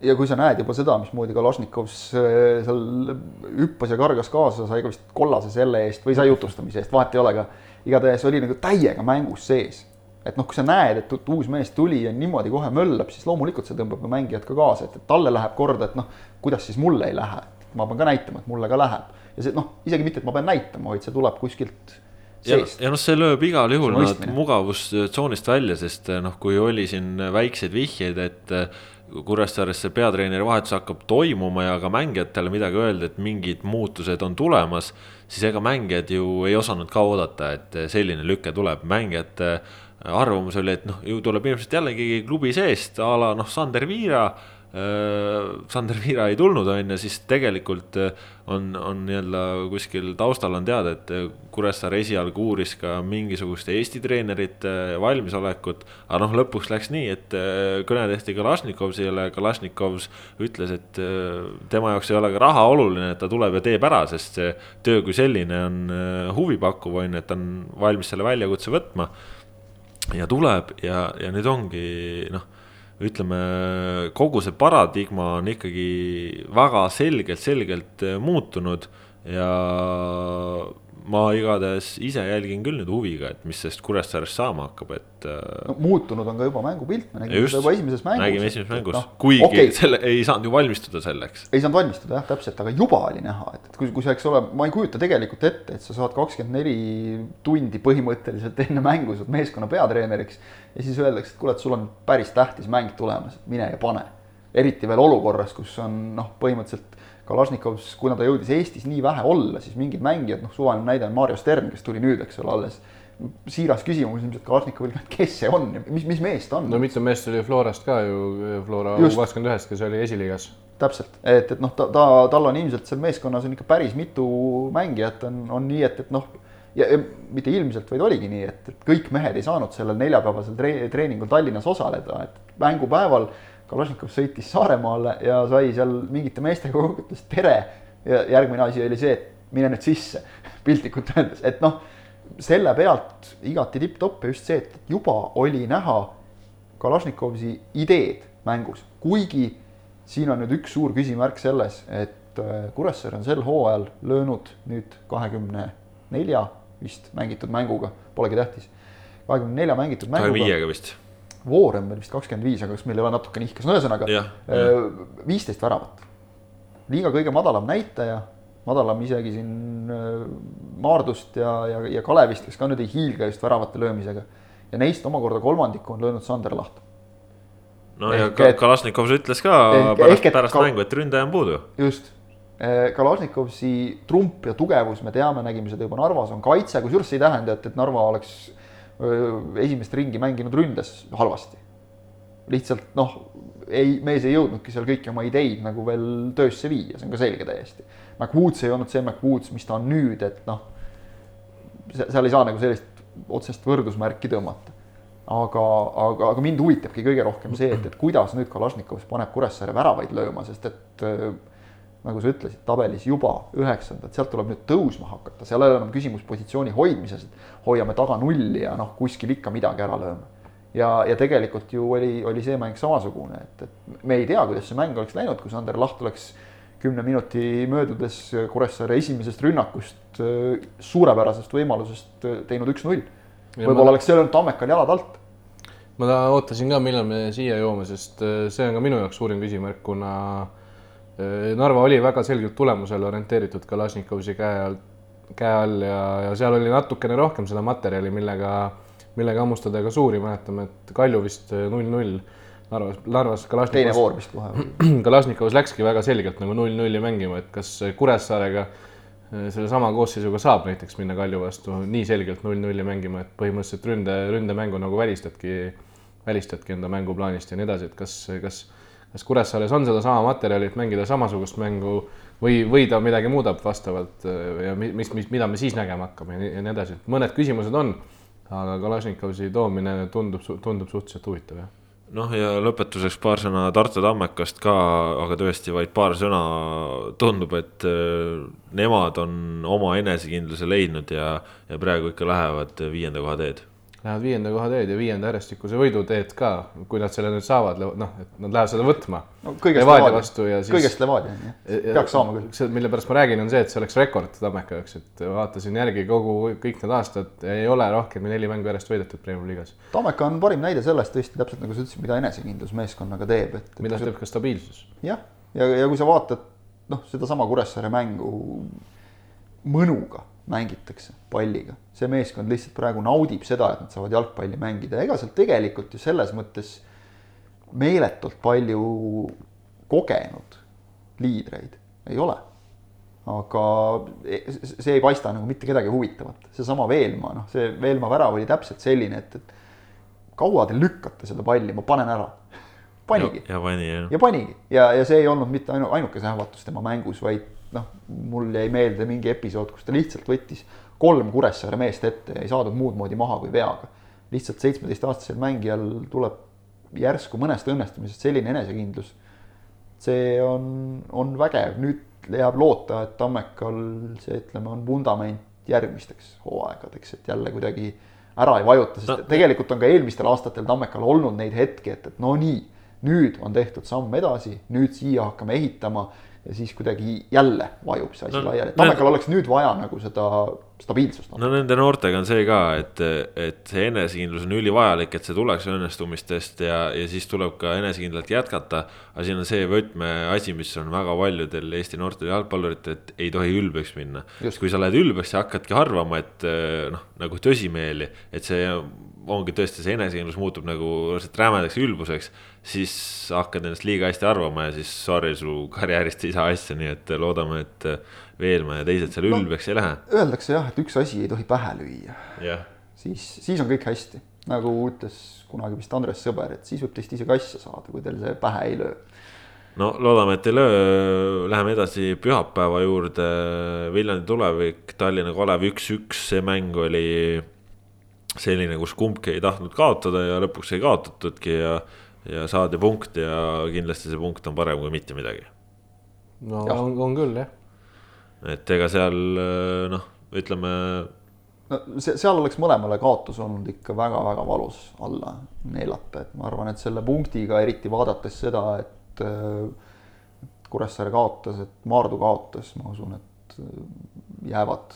ja kui sa näed juba seda, mismoodi Kalašnikovs äh, seal hüppas ja kargas kaasa, sai ka vist kollase selle eest või sai jutustamise eest, vahet ei ole, aga igatahes oli nagu täiega mängus sees et noh, kui sa näed, et uus mees tuli ja niimoodi kohe möllab, siis loomulikult see tõmbab mängijat ka kaasa, et, et talle läheb korda, et noh, kuidas siis mulle ei lähe, ma pean ka näitama, et mulle ka läheb. ja see noh, isegi mitte, et ma pean näitama, vaid see tuleb kuskilt seest. ja, ja noh, see lööb igal juhul nad mugavustsoonist välja, sest noh, kui oli siin väikseid vihjeid, et Kuressaares see peatreeneri vahetus hakkab toimuma ja ka mängijatele midagi öelda, et mingid muutused on tulemas, siis ega mängijad ju ei osanud ka oodata, et selline lüke tuleb, mängijate arvamus oli, et noh, ju tuleb ilmselt jällegi klubi seest a la noh, Sander Viira. Sander Viira ei tulnud, on ju, siis tegelikult äh, on, on nii-öelda kuskil taustal on teada, et äh, Kuressaare esialgu uuris ka mingisuguste Eesti treenerite valmisolekut. aga noh, lõpuks läks nii, et äh, kõne tehti Kalašnikovile, Kalašnikovs ütles, et tema jaoks ei ole ka raha oluline, et ta tuleb ja teeb ära, sest see töö kui selline on huvipakkuv, on ju, et ta on valmis selle väljakutse võtma ja tuleb ja, ja nüüd ongi noh, ütleme kogu see paradigma on ikkagi väga selgelt, selgelt muutunud ja ma igatahes ise jälgin küll nüüd huviga, et mis sellest Kuressaarest saama hakkab, et. Äh, no muutunud on ka juba mängupilt, me nägime seda juba esimeses mängus. nägime esimeses mängus no,, kuigi okay. selle ei saanud ju valmistuda selleks. ei saanud valmistuda jah, täpselt, aga juba oli näha, et, et kui, kui see, eks ole, ma ei kujuta tegelikult ette, et sa saad kakskümmend neli tundi põhimõtteliselt enne mängu saad meeskonna peatreeneriks. ja siis öeldakse, et kuule, et sul on päris tähtis mäng tulemas, mine ja pane. eriti veel olukorras, kus on noh, põhimõtteliselt Kalašnikovs, kuna ta jõudis Eestis nii vähe olla, siis mingid mängijad, noh, suvaline näide on Mario Stern, kes tuli nüüd, eks ole, alles. siiras küsimus ilmselt Kalašnikovil, kes see on, mis, mis mees ta on? no mitu meest tuli Florast ka ju, Flora kakskümmend ühest, kes oli esiliigas. täpselt, et, et noh, ta, ta, tal on ilmselt seal meeskonnas on ikka päris mitu mängijat on, on nii, et, et noh ja, ja mitte ilmselt, vaid oligi nii, et, et kõik mehed ei saanud sellel neljapäevasel tre treeningul Tallinnas osaleda, et mängupäeval Kalašnikov sõitis Saaremaale ja sai seal mingite meestega kokku, ütles tere. ja järgmine asi oli see, et mine nüüd sisse, piltlikult öeldes, et noh, selle pealt igati tipp-topp ja just see, et juba oli näha Kalašnikovsi ideed mängus, kuigi siin on nüüd üks suur küsimärk selles, et äh, Kuressaare on sel hooajal löönud nüüd kahekümne nelja vist mängitud mänguga, polegi tähtis. kahekümne nelja mängitud mänguga. kahekümne viiega vist Voorem veel vist kakskümmend viis, aga kas meil ei ole natuke nihkes, no ühesõnaga äh, viisteist väravat. liiga kõige madalam näitaja, madalam isegi siin äh, Maardust ja, ja, ja Kalevist, kes ka nüüd ei hiilga just väravate löömisega. ja neist omakorda kolmandiku on löönud Sander Laht. no ehk, ja Kalašnikov ütles ka ehk, pärast, pärast mängu, et ründaja on puudu. just, äh, Kalašnikovsi trump ja tugevus, me teame, nägime seda juba Narvas, on kaitse, kusjuures see ei tähenda, et, et Narva oleks esimest ringi mänginud ründes halvasti. lihtsalt noh, ei, mees ei jõudnudki seal kõiki oma ideid nagu veel töösse viia, see on ka selge täiesti. McWoods ei olnud see McWoods, mis ta on nüüd, et noh, seal ei saa nagu sellist otsest võrdusmärki tõmmata. aga, aga, aga mind huvitabki kõige rohkem see, et, et kuidas nüüd Kalašnikov paneb Kuressaare väravaid lööma, sest et nagu sa ütlesid, tabelis juba üheksandad, sealt tuleb nüüd tõusma hakata, seal ei ole enam küsimus positsiooni hoidmises, et hoiame taga nulli ja noh, kuskil ikka midagi ära lööme. ja, ja tegelikult ju oli, oli see mäng samasugune, et, et me ei tea, kuidas see mäng oleks läinud, kui Sander Laht oleks kümne minuti möödudes Kuressaare esimesest rünnakust, suurepärasest võimalusest teinud üks-null. võib-olla oleks see löönud Tammekal jalad alt ma ootasin ka, millal me siia jõuame, sest äh, see on ka minu jaoks suurim küsimärk, kuna äh, Narva oli väga selgelt tulemusele orienteeritud Kalašnikovsi käe all, käe all ja, ja seal oli natukene rohkem seda materjali, millega, millega hammustada ka suuri, mäletame, et Kalju vist null-null Narvas, Narvas Kalašnikovs. teine voor vist kohe. Kalašnikovs läkski väga selgelt nagu null-nulli mängima, et kas Kuressaarega sellesama koosseisuga saab näiteks minna Kalju vastu nii selgelt null-nulli mängima, et põhimõtteliselt ründe, ründemängu nagu välistadki, välistadki enda mänguplaanist ja nii edasi, et kas, kas, kas Kuressaares on sedasama materjali, et mängida samasugust mängu või, või ta midagi muudab vastavalt ja mis, mis, mida me siis nägema hakkame ja nii edasi, et mõned küsimused on, aga Kalašnikovsi toomine tundub, tundub suhteliselt huvitav, jah. Noh, ja lõpetuseks paar sõna Tartu Tammekast ka, aga tõesti vaid paar sõna. tundub, et äh, nemad on oma enesekindluse leidnud ja, ja praegu ikka lähevad viienda koha teed lähevad viienda koha teed ja viienda järjestikuse võidu teed ka, kui nad selle nüüd saavad, noh, et nad lähevad seda võtma no,. Levadia vastu ja siis. kõigest Levadia peaks saama küll. see, mille pärast ma räägin, on see, et see oleks rekord Tammeka jaoks, et vaatasin järgi kogu, kõik need aastad ei ole rohkem kui neli mängu järjest võidetud Premiumi liigas. Tammeka on parim näide sellest tõesti täpselt nagu sa ütlesid, mida enesekindlus meeskonnaga teeb, et. mida teeb ka stabiilsus. jah, ja, ja, ja kui sa vaatad noh, sedasama Kuressaare mängu mõnuga mängitakse palliga. see meeskond lihtsalt praegu naudib seda, et nad saavad jalgpalli mängida, ega seal tegelikult ju selles mõttes meeletult palju kogenud liidreid ei ole. aga e-, see ei paista nagu mitte kedagi huvitavat, seesama Veelmaa, noh, see Veelmaa värav oli täpselt selline, et, et kaua te lükkate seda palli, ma panen ära. panigi. ja pani jah. ja panigi ja, ja see ei olnud mitte ainu-, ainuke sähvatus tema mängus, vaid noh, mul jäi meelde mingi episood, kus ta lihtsalt võttis kolm Kuressaare meest ette ja ei saadud muud moodi maha kui veaga. lihtsalt seitsmeteistaastasel mängijal tuleb järsku mõnest õnnestumisest selline enesekindlus. see on, on vägev, nüüd jääb loota, et Tammekal see, ütleme, on vundament järgmisteks hooaegadeks, et jälle kuidagi ära ei vajuta, sest no. tegelikult on ka eelmistel aastatel Tammekal olnud neid hetki, et, et no nii, nüüd on tehtud samm edasi, nüüd siia hakkame ehitama ja siis kuidagi jälle vajub see asi no, laiali, et Tammekal oleks nüüd vaja nagu seda stabiilsust. no nende noortega on see ka, et, et see enesekindlus on ülivajalik, et see tuleks õnnestumistest ja, ja siis tuleb ka enesekindlalt jätkata. aga siin on see võtmeasi, mis on väga paljudel Eesti noortel jalgpalluritel, et ei tohi ülbeks minna. kui sa lähed ülbeks ja hakkadki arvama, et noh, nagu tõsimeeli, et see ongi tõesti see enesekindlus muutub nagu rämedaks ülbuseks, siis hakkad ennast liiga hästi arvama ja siis sorry, su karjäärist ei saa asja, nii et loodame, et Veelmaa ja teised seal no, ülbeks ei lähe. Öeldakse jah, et üks asi ei tohi pähe lüüa. siis, siis on kõik hästi, nagu ütles kunagi vist Andres Sõber, et siis võib teist ise ka asja saada, kui teil see pähe ei löö. No loodame, et ei löö, läheme edasi pühapäeva juurde, Viljandi tulevik, Tallinna Kalev üks-üks, see mäng oli selline, kus kumbki ei tahtnud kaotada ja lõpuks ei kaotatudki ja, ja saadi punkt ja kindlasti see punkt on parem kui mitte midagi. no ja. on, on küll jah. et ega seal noh, ütleme. no see, seal oleks mõlemale kaotus olnud ikka väga-väga valus alla neelata, et ma arvan, et selle punktiga eriti vaadates seda, et Kuressaare kaotas, et Maardu kaotas, ma usun, et jäävad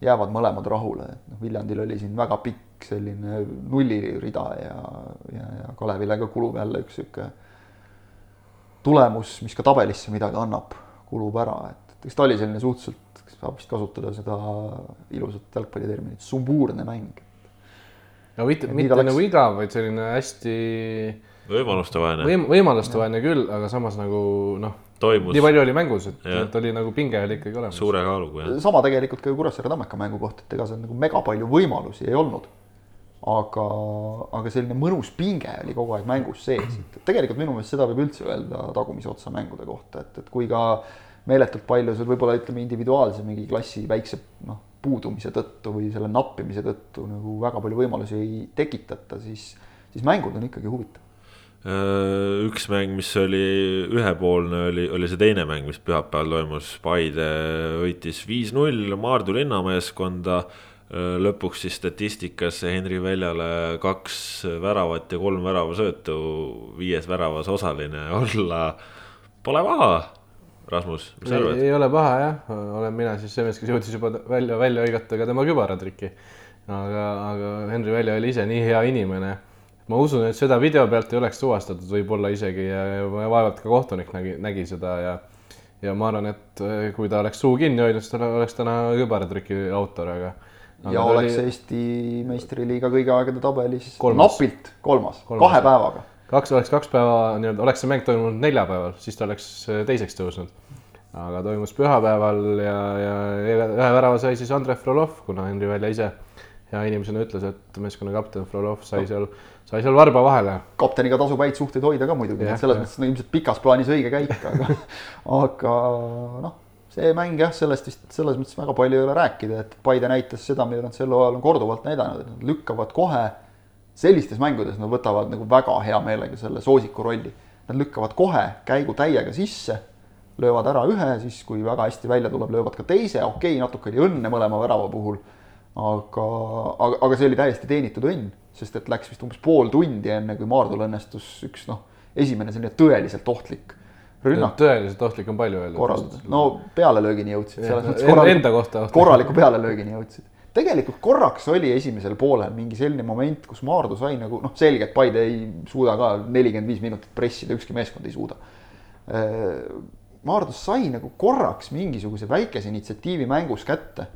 jäävad mõlemad rahule, et noh, Viljandil oli siin väga pikk selline nullirida ja, ja, ja Kalevile ka kulub jälle üks sihuke tulemus, mis ka tabelisse midagi annab, kulub ära, et, eks ta oli selline suhteliselt, saab vist kasutada seda ilusat jalgpalliterminit, sumbuurne mäng. no mitte, mitte oleks... nagu igav, vaid selline hästi võimalustevaene võim,. võimalustevaene küll, aga samas nagu noh toimus. nii palju oli mängus, et, et oli nagu pinge oli ikkagi olemas. suure kaaluga, jah. sama tegelikult ka ju Kuressaare Tammeka mängu kohta, et ega seal nagu mega palju võimalusi ei olnud. Aga, aga selline mõnus pinge oli kogu aeg mängus sees, et tegelikult minu meelest seda võib üldse öelda tagumise otsa mängude kohta, et, et kui ka meeletult palju seal võib-olla ütleme individuaalse mingi klassi väikse noh, puudumise tõttu või selle nappimise tõttu nagu väga palju võimalusi ei tekitata, siis, siis mängud on ikkagi huvitavad Äh, üks mäng, mis oli ühepoolne, oli, oli see teine mäng, mis pühapäeval toimus. Paide võitis viis-null Maardu linnameeskonda. Äh, lõpuks siis statistikas Henri Väljale kaks väravat ja kolm väravasöötu, viies väravas osaline olla pole paha. Rasmus, mis sa arvad? ei ole paha jah, olen mina siis see mees, kes jõudis juba välja, välja hõigata ka tema kübaratriki. aga, aga Henri Välja oli ise nii hea inimene ma usun, et seda video pealt ei oleks tuvastatud võib-olla isegi ja, ja vaevalt ka kohtunik nägi, nägi seda ja ja ma arvan, et eh, kui ta oleks suu kinni hoidnud, siis ta oleks täna kübaratrüki autor, aga. Ja oleks oli... Eesti meistriliiga kõigi aegade tabelis kolmas. napilt kolmas, kolmas., kahe päevaga. kaks, oleks kaks päeva nii-öelda, oleks see mäng toimunud neljapäeval, siis ta oleks eh, teiseks tõusnud. aga toimus pühapäeval ja, ja ühe värava sai siis Andrei Frolov, kuna Henri Välja ise hea inimesena ütles, et meeskonna kapten Frolov sai seal, sai seal varba vahele. kapteniga tasub häid suhteid hoida ka muidugi, selles mõttes no ilmselt pikas plaanis õige käik, aga aga noh, see mäng jah, sellest vist selles mõttes väga palju ei ole rääkida, et Paide näitas seda, mida nad sel hooajal on korduvalt näidanud, et nad lükkavad kohe sellistes mängudes nad võtavad nagu väga hea meelega selle soosiku rolli. Nad lükkavad kohe käigu täiega sisse, löövad ära ühe, siis kui väga hästi välja tuleb, löövad ka teise, okei okay,, natuke oli õnne mõlema värava puhul aga, aga, aga see oli täiesti teenitud õnn, sest et läks vist umbes pool tundi, enne kui Maardul õnnestus üks noh, esimene selline tõeliselt ohtlik rünnak. tõeliselt ohtlik on palju öelda. korraldada, no pealelöögini jõudsid, selles mõttes korraliku, enda kohta. korraliku pealelöögini jõudsid. tegelikult korraks oli esimesel poolel mingi selline moment, kus Maardu sai nagu noh, selge, et Paide ei suuda ka nelikümmend viis minutit pressida, ükski meeskond ei suuda. Äh, Maardus sai nagu korraks mingisuguse väikese initsiatiivi mängus kätte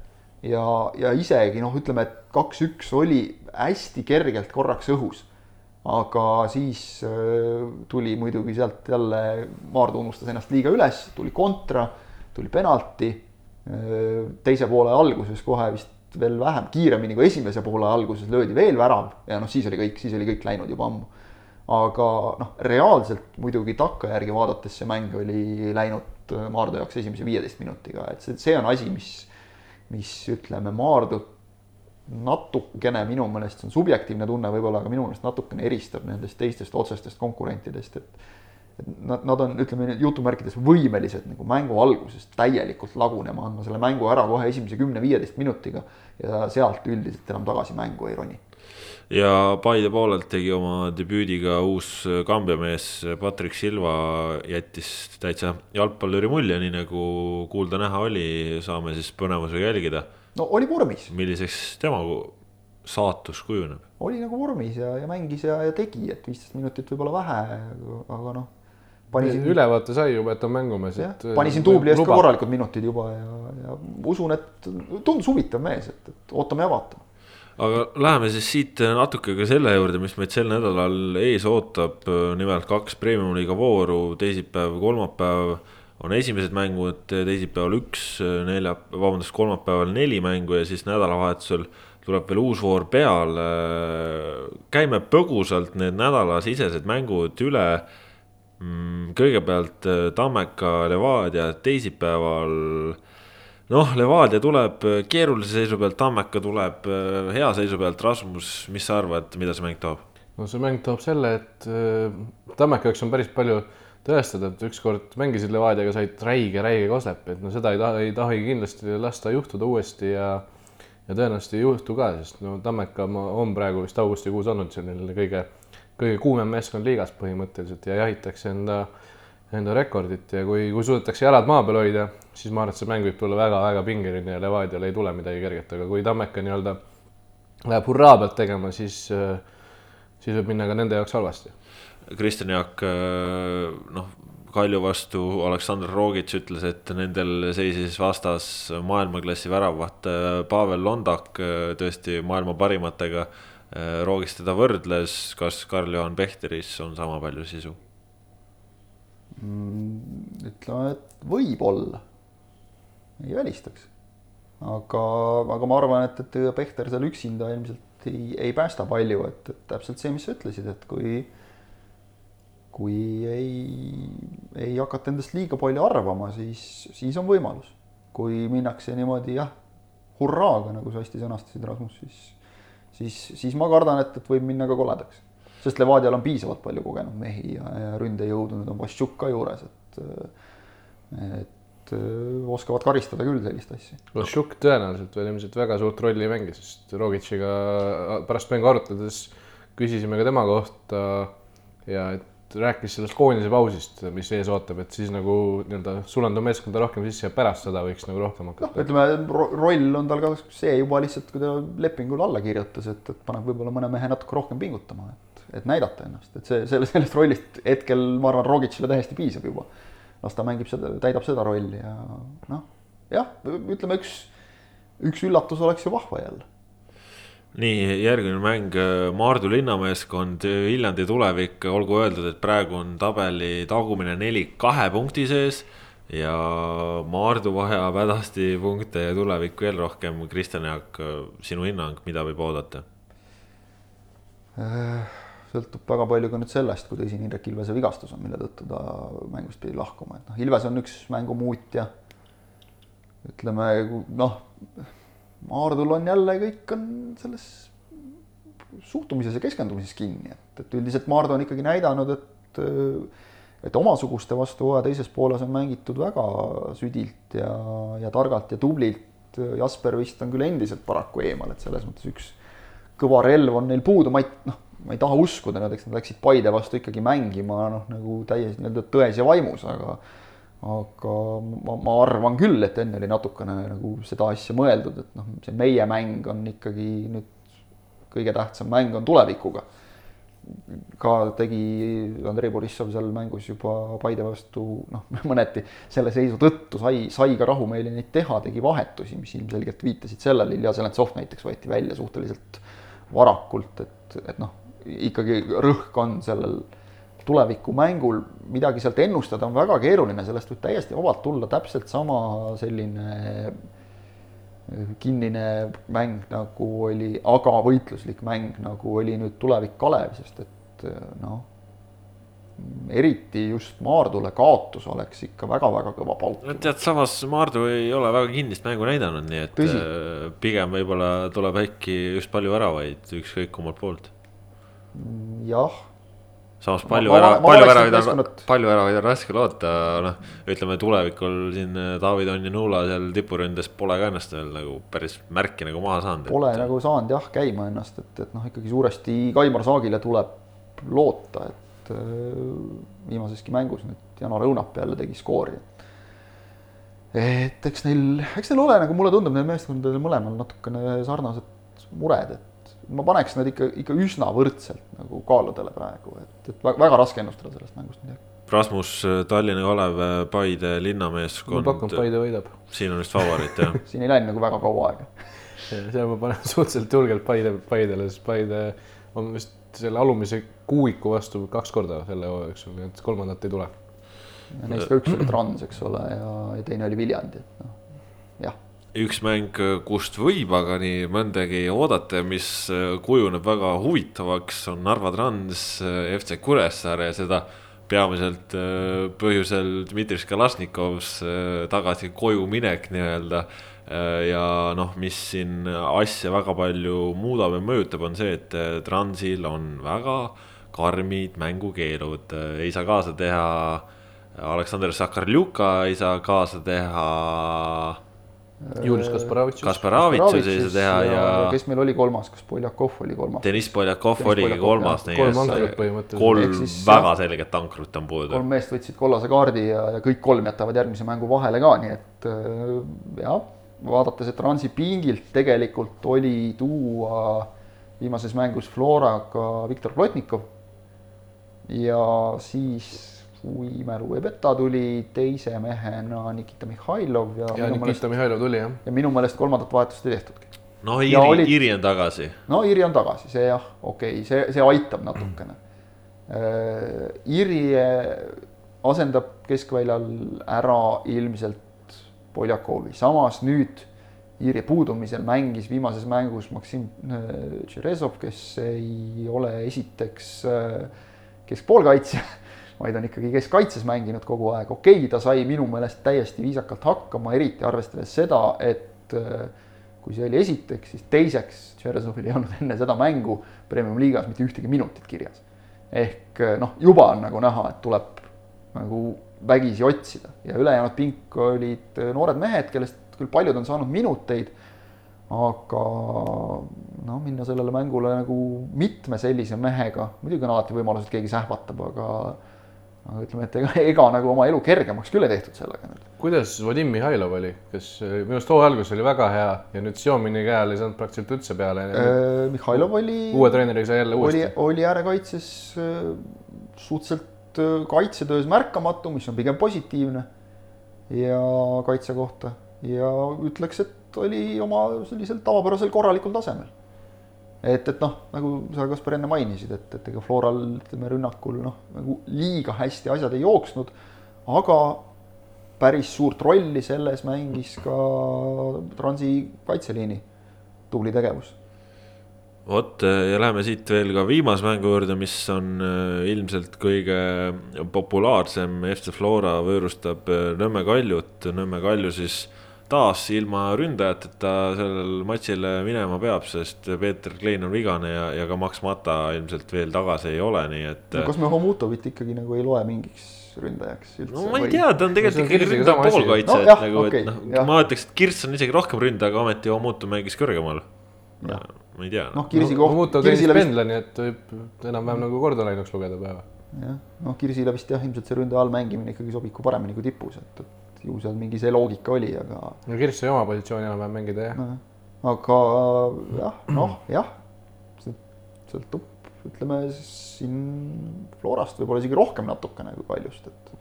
ja, ja isegi noh, ütleme, et kaks-üks oli hästi kergelt korraks õhus. Aga siis äh, tuli muidugi sealt jälle, Maardu unustas ennast liiga üles, tuli kontra, tuli penalti äh,. teise poole alguses kohe vist veel vähem, kiiremini kui esimese poole alguses löödi veel värav ja noh, siis oli kõik, siis oli kõik läinud juba ammu. aga noh, reaalselt muidugi takkajärgi vaadates see mäng oli läinud Maardu jaoks esimese viieteist minutiga, et see, see on asi, mis mis ütleme, Maardut natukene minu meelest, see on subjektiivne tunne võib-olla, aga minu meelest natukene eristab nendest teistest otsestest konkurentidest, et nad, nad on, ütleme jutumärkides võimelised nagu mängu alguses täielikult lagunema, andma selle mängu ära kohe esimese kümne-viieteist minutiga ja sealt üldiselt enam tagasi mängu ei roni ja Paide poolelt tegi oma debüüdiga uus Kambja mees Patrick Silva jättis täitsa jalgpalluri mulje, nii nagu kuulda-näha oli, saame siis põnevusega jälgida. No oli vormis. milliseks tema saatus kujuneb? oli nagu vormis ja, ja mängis ja, ja tegi, et viisteist minutit võib-olla vähe, aga noh pani siin ülevaate sai juba, et on mängumees, et. pani siin duubli eest ka korralikud minutid juba ja, ja usun, et tundus huvitav mees, et, et ootame ja vaatame aga läheme siis siit natuke ka selle juurde, mis meid sel nädalal ees ootab. nimelt kaks premium-liiga vooru, teisipäev, kolmapäev on esimesed mängud, teisipäeval üks, nelja, vabandust, kolmapäeval neli mängu ja siis nädalavahetusel tuleb veel uus voor peale. käime põgusalt need nädalasisesed mängud üle. Mm, kõigepealt Tammeka Levadia teisipäeval noh, Levadia tuleb äh, keerulise seisu pealt, Tammeka tuleb äh, hea seisu pealt, Rasmus, mis sa arvad, mida see mäng toob? no see mäng toob selle, et äh, Tammeka jaoks on päris palju tõestada, et ükskord mängisid Levadiaga, said räige, räige koslep, et no seda ei taha, ei taha kindlasti lasta juhtuda uuesti ja ja tõenäoliselt ei juhtu ka, sest no Tammeka on praegu vist augustikuus olnud selline kõige, kõige kuumem meeskond liigas põhimõtteliselt ja jahitakse enda enda rekordit ja kui, kui suudetakse jalad maa peal hoida, siis ma arvan, et see mäng võib tulla väga-väga pingeline ja Levadial ei tule midagi kerget, aga kui Tammeka nii-öelda läheb hurraa pealt tegema, siis, siis võib minna ka nende jaoks halvasti. Kristjan Jaak, noh, Kalju vastu Aleksandr Rogic ütles, et nendel seisis vastas maailmaklassi väravaht Pavel Londak, tõesti maailma parimatega. Roogis teda võrdles, kas Karl-Juhan Pehteris on sama palju sisu? Mm, ütleme, et võib-olla, ei välistaks. aga, aga ma arvan, et, et Pehter seal üksinda ilmselt ei, ei päästa palju, et, et täpselt see, mis sa ütlesid, et kui kui ei, ei hakata endast liiga palju arvama, siis, siis on võimalus. kui minnakse niimoodi jah, hurraaga, nagu sa hästi sõnastasid, Rasmus, siis, siis, siis ma kardan, et, et võib minna ka koledaks sest Levadial on piisavalt palju kogenud mehi ja, ja ründejõudu, nüüd on Vaščuk ka juures, et et oskavad karistada küll sellist asja. Vaščuk tõenäoliselt veel ilmselt väga suurt rolli ei mängi, sest Rogitšiga pärast mängu arutades küsisime ka tema kohta ja et rääkis sellest koondise pausist, mis ees ootab, et siis nagu nii-öelda sulanda meeskonda rohkem sisse ja pärast seda võiks nagu rohkem hakata. ütleme roll on tal ka see juba lihtsalt, kui ta lepingule alla kirjutas, et, et paneb võib-olla mõne mehe natuke rohkem pingutama, et, et näidata ennast, et see, selle, sellest rollist hetkel ma arvan, Rogicile täiesti piisab juba. las ta mängib seda, täidab seda rolli ja noh, jah, ütleme üks, üks üllatus oleks ju vahva jälle. nii, järgmine mäng, Maardu linnameeskond, Viljandi tulevik, olgu öeldud, et praegu on tabeli tagumine nelik kahe punkti sees. ja Maardu vajab hädasti punkte ja tulevik veel rohkem. Kristjan Jaak, sinu hinnang, mida võib oodata? sõltub väga palju ka nüüd sellest, kui tõsine Indrek Ilvese vigastus on, mille tõttu ta mängust pidi lahkuma, et noh, Ilves on üks mängumuutja. ütleme noh, Maardul on jälle kõik on selles suhtumises ja keskendumises kinni, et, et üldiselt Maardu on ikkagi näidanud, et et omasuguste vastu hooaja teises pooles on mängitud väga südilt ja, ja targalt ja tublilt. Jasper vist on küll endiselt paraku eemal, et selles mõttes üks kõva relv on neil puudu, ma ei noh, ma ei taha uskuda, näiteks nad läksid Paide vastu ikkagi mängima noh, nagu täiesti nii-öelda tões ja vaimus, aga aga ma, ma arvan küll, et enne oli natukene nagu seda asja mõeldud, et noh, see meie mäng on ikkagi nüüd kõige tähtsam mäng on tulevikuga. ka tegi Andrei Borissov seal mängus juba Paide vastu noh, mõneti selle seisu tõttu sai, sai ka rahumeeli neid teha, tegi vahetusi, mis ilmselgelt viitasid sellele, Ilja Zelentsov näiteks võeti välja suhteliselt varakult, et, et noh, ikkagi rõhk on sellel tulevikumängul, midagi sealt ennustada on väga keeruline, sellest võib täiesti vabalt tulla täpselt sama selline kinnine mäng, nagu oli, aga võitluslik mäng, nagu oli nüüd tulevik Kalev, sest et noh, eriti just Maardule kaotus oleks ikka väga-väga kõva pauk. no tead, samas Maardu ei ole väga kinnist mängu näidanud, nii et Tõsi. äh, pigem võib-olla tuleb äkki just palju väravaid ükskõik kummalt poolt. jah, samas Ma- palju ma- ma palju on meeskonnad-, palju väravaid on raske loota, noh. ütleme tulevikul siin äh, ja Nuula seal tipuründes pole ka ennast veel nagu päris märki nagu maha saanud. pole et... nagu saanud jah käima ennast, et, et noh, ikkagi suuresti Kaimar Saagile tuleb loota, et äh, viimaseski mängus nüüd Janar Õunap jälle tegi skoori. et eks neil, eks neil ole nagu mulle tundub, neil meeskondadel mõlemal natukene sarnased mured, et ma paneks nad ikka, ikka üsna võrdselt nagu kaaludele praegu, et, et väga, raske ennustada sellest mängust midagi. Rasmus, Tallinna Kalev, Paide ma linnameeskond. pakun, Paide võidab. siin on vist favoriit jah siin ei läinud nagu väga kaua aega. seal ma panen suhteliselt julgelt Paide, Paidele, sest Paide on vist selle alumise kuuiku vastu kaks korda selle hooaja jooksul, nii et kolmandat ei tule. Neist ka üks oli Trans, eks ole, ja, ja teine oli Viljandi, et noh, jah üks mäng, kust võib aga nii mõndagi oodata, mis kujuneb väga huvitavaks, on Narva Trans FC Kuressaare ja seda peamiselt äh, põhjusel Dmitri Kalasnikovs äh, tagasi koju minek nii-öelda. ja noh, mis siin asja väga palju muudab ja mõjutab, on see, et äh, Transil on väga karmid mängukeelud, ei saa kaasa teha Aleksandr Sakarljuka ei saa kaasa teha Julius Kasparavitšus. Kasparavitsus ei saa teha ja, ja kes meil oli kolmas, kas Poljakov oli kolmas? Deniss Poljakov oligi kolmas, kolm ankrut põhimõtteliselt. kolm siis, väga selget ankrut on puudu kolm. meest võtsid kollase kaardi ja, ja kõik kolm jätavad järgmise mängu vahele ka, nii et äh, jah, vaadates, et Transi pingilt tegelikult oli tuua viimases mängus Floraga Viktor Plotnikov ja siis kui mälu ei peta, tuli teise mehena Nikita Mihhailov ja, ja Nikita Mihhailov tuli jah. ja minu meelest kolmandat vahetust ei tehtudki. no Iiri olid-, Iiri on tagasi. no Iri on tagasi, see jah, okei okay,, see, see aitab natukene. Iri asendab keskväljal ära ilmselt Poljakovi, samas nüüd Iiri puudumisel mängis viimases mängus Maksim äh, Tšerezov, kes ei ole esiteks äh, keskpoolkaitsja, vaid on ikkagi keskkaitses mänginud kogu aeg, okei okay,, ta sai minu meelest täiesti viisakalt hakkama, eriti arvestades seda, et äh, kui see oli esiteks, siis teiseks Tšerezovil ei olnud enne seda mängu premium-liigas mitte ühtegi minutit kirjas. ehk noh, juba on nagu näha, et tuleb nagu vägisi otsida ja ülejäänud pink olid noored mehed, kellest küll paljud on saanud minuteid, aga noh, minna sellele mängule nagu mitme sellise mehega, muidugi on alati võimalus, et keegi sähvatab, aga aga ütleme, et ega, ega nagu oma elu kergemaks küll ei tehtud sellega kuidas Vadim Mihhailov oli, kes minu arust hooaja algus oli väga hea ja nüüd Siomini käe all ei saanud praktiliselt üldse peale. Mihhailov oli. uue treeneriga sai jälle uuesti. oli, oli äärekaitses suhteliselt kaitsetöös märkamatu, mis on pigem positiivne ja kaitse kohta ja ütleks, et oli oma sellisel tavapärasel korralikul tasemel et, et noh, nagu sa, Kaspar, enne mainisid, et, et ega Floral ütleme rünnakul noh, nagu liiga hästi asjad ei jooksnud, aga päris suurt rolli selles mängis ka Transi kaitseliini tubli tegevus. vot ja läheme siit veel ka viimase mängu juurde, mis on äh, ilmselt kõige populaarsem, FC Flora võõrustab äh, Nõmme Kaljut, Nõmme Kalju siis taas ilma ründajateta sellel matšile minema peab, sest Peeter Klein on vigane ja, ja ka Max Mata ilmselt veel tagasi ei ole, nii et no,. kas me Homutovit ikkagi nagu ei loe mingiks ründajaks üldse? no ma ei tea, ta on tegelikult ikkagi ründav poolkaitse no,, et nagu okay,, et noh, ma ütleks, et Kirss on isegi rohkem ründaja, aga ometi Homutov mängis kõrgemal. ma ei tea. noh, Kirsi koht. Homutov teenis pendla, nii et võib enam-vähem nagu kordalainuks lugeda päeva. jah, noh, Kirsile vist jah, ilmselt see ründaja all mängimine ikkagi sobib kui paremini kui tipus, et, et ju seal mingi see loogika oli, aga. no Kirss sai oma positsiooni enam-vähem mängida jah no,. aga jah, noh jah, sõltub, ütleme siin Florast võib-olla isegi rohkem natukene kui Kaljust, et.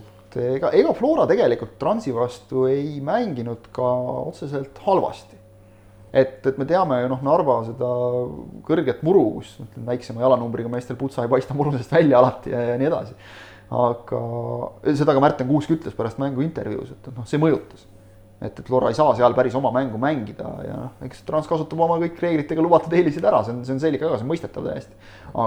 et ega, ega Flora tegelikult Transi vastu ei mänginud ka otseselt halvasti et, et me teame ju noh, Narva seda kõrget muru, kus ütleme, väiksema jalanumbriga meestel putsa ei paista muru seest välja alati ja, ja nii edasi aga seda ka Märten Kuusk ütles pärast mängu intervjuus, et noh, see mõjutas. et, et Flora ei saa seal päris oma mängu mängida ja noh, eks Trans kasutab oma kõik reeglitega lubatud eeliseid ära, see on, see on selge ka, see on mõistetav täiesti.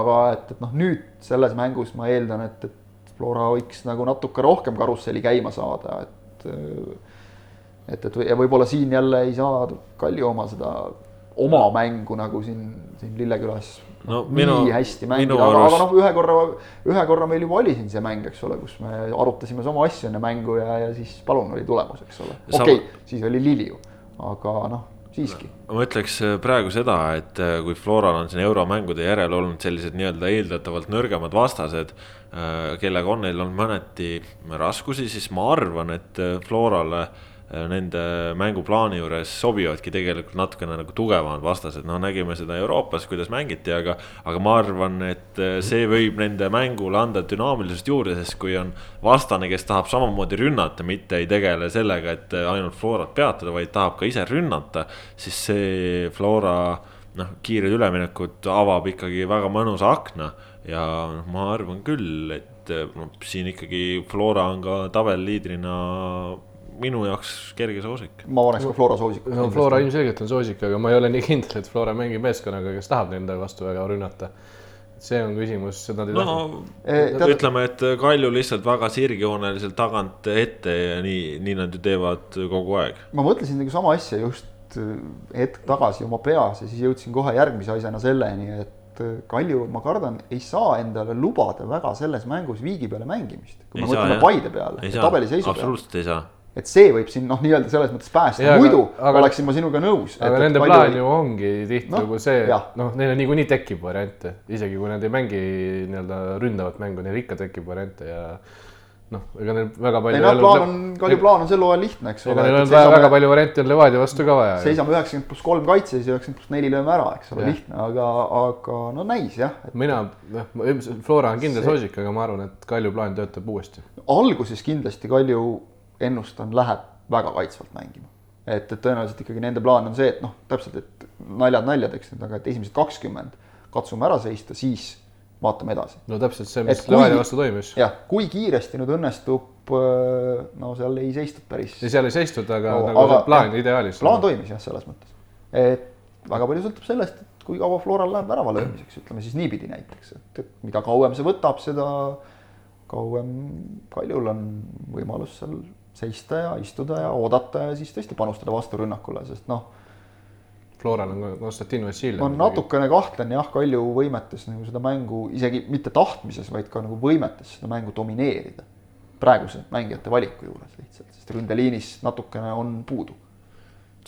aga et, et noh, nüüd selles mängus ma eeldan, et, et Flora võiks nagu natuke rohkem karusselli käima saada, et et, et ja võib-olla siin jälle ei saa Kalju oma seda oma mängu nagu siin, siin Lillekülas no, minu, nii hästi mängida, aga, aga noh, ühe korra, ühe korra meil juba oli siin see mäng, eks ole, kus me arutasime sama asju enne mängu ja, ja siis palun oli tulemus, eks ole. okei okay, siis oli Liliu, aga noh, siiski. ma ütleks äh, praegu seda, et äh, kui Floral on siin euromängude järel olnud sellised nii-öelda eeldatavalt nõrgemad vastased, äh, kellega on neil olnud mõneti raskusi, siis ma arvan, et Florale Äh, nende mänguplaani juures sobivadki tegelikult natukene nagu tugevamad vastased, noh, nägime seda Euroopas, kuidas mängiti, aga. aga ma arvan, et äh, see võib nende mängule anda dünaamilisust juurde, sest kui on vastane, kes tahab samamoodi rünnata, mitte ei tegele sellega, et äh, ainult Florat peatada, vaid tahab ka ise rünnata, siis see Flora noh, kiired üleminekud avab ikkagi väga mõnusa akna ja noh, ma arvan küll, et noh, siin ikkagi Flora on ka tabelliidrina minu jaoks kerge soosik. ma paneks ka Flora soosiku. no Flora ilmselgelt on soosik, aga ma ei ole nii kindel, et Flora mängib meeskonnaga, kes tahab nende vastu väga rünnata. see on küsimus, seda nad ei no, taha. ütleme, et Kalju lihtsalt väga sirgjooneliselt tagant ette ja nii, nii nad ju teevad kogu aeg. ma mõtlesin nagu sama asja just hetk tagasi oma peas ja siis jõudsin kohe järgmise asjana selleni, et Kalju, ma kardan, ei saa endale lubada väga selles mängus viigi peale mängimist. kui ei me mõtleme Paide peale, tabeli seisu peale. absoluutselt ei saa et see võib siin noh, nii-öelda selles mõttes päästa, muidu aga, oleksin ma sinuga nõus. aga et, nende et plaan ju ongi tihtilugu no, see, noh, neil niikuinii tekib variante, isegi kui nad ei mängi nii-öelda ründavat mängu, neil ikka tekib variante ja noh, ega neil väga palju. ei noh, plaan on, Kalju plaan on sel hooajal lihtne, eks ole. Neil on väga, väga palju variante on Levadia vastu ka vaja. seisame üheksakümmend pluss kolm kaitses ja üheksakümmend pluss neli lööme ära, eks ole, lihtne, aga, aga no näis jah et.... mina, noh, Flora on kindel see... soosik, aga ma arvan, et Kalju plaan töötab uuesti. alguses kindlasti Kalju ennustan, läheb väga kaitsvalt mängima. et, et tõenäoliselt ikkagi nende plaan on see, et noh, täpselt, et naljad naljadeks nüüd, aga et esimesed kakskümmend katsume ära seista, siis vaatame edasi. no täpselt see, mis Levadia vastu toimus. jah, kui kiiresti nüüd õnnestub, äh, no seal ei seistud päris. ei, seal ei seistud, aga no, nagu aga, plaan jah, ideaalis. plaan toimis jah, selles mõttes. et väga palju sõltub sellest, et kui kaua Floral läheb värava löömiseks, ütleme siis niipidi näiteks, et, et mida kauem see võtab, seda kauem Kaljul on võimalus seal seista ja istuda ja oodata ja siis tõesti panustada vasturünnakule, sest noh. Floral on Konstantin Vassiljev. ma natukene kahtlen jah, Kalju võimetes nagu seda mängu isegi mitte tahtmises, vaid ka nagu võimetes seda mängu domineerida. praeguse mängijate valiku juures lihtsalt, sest ründeliinis natukene on puudu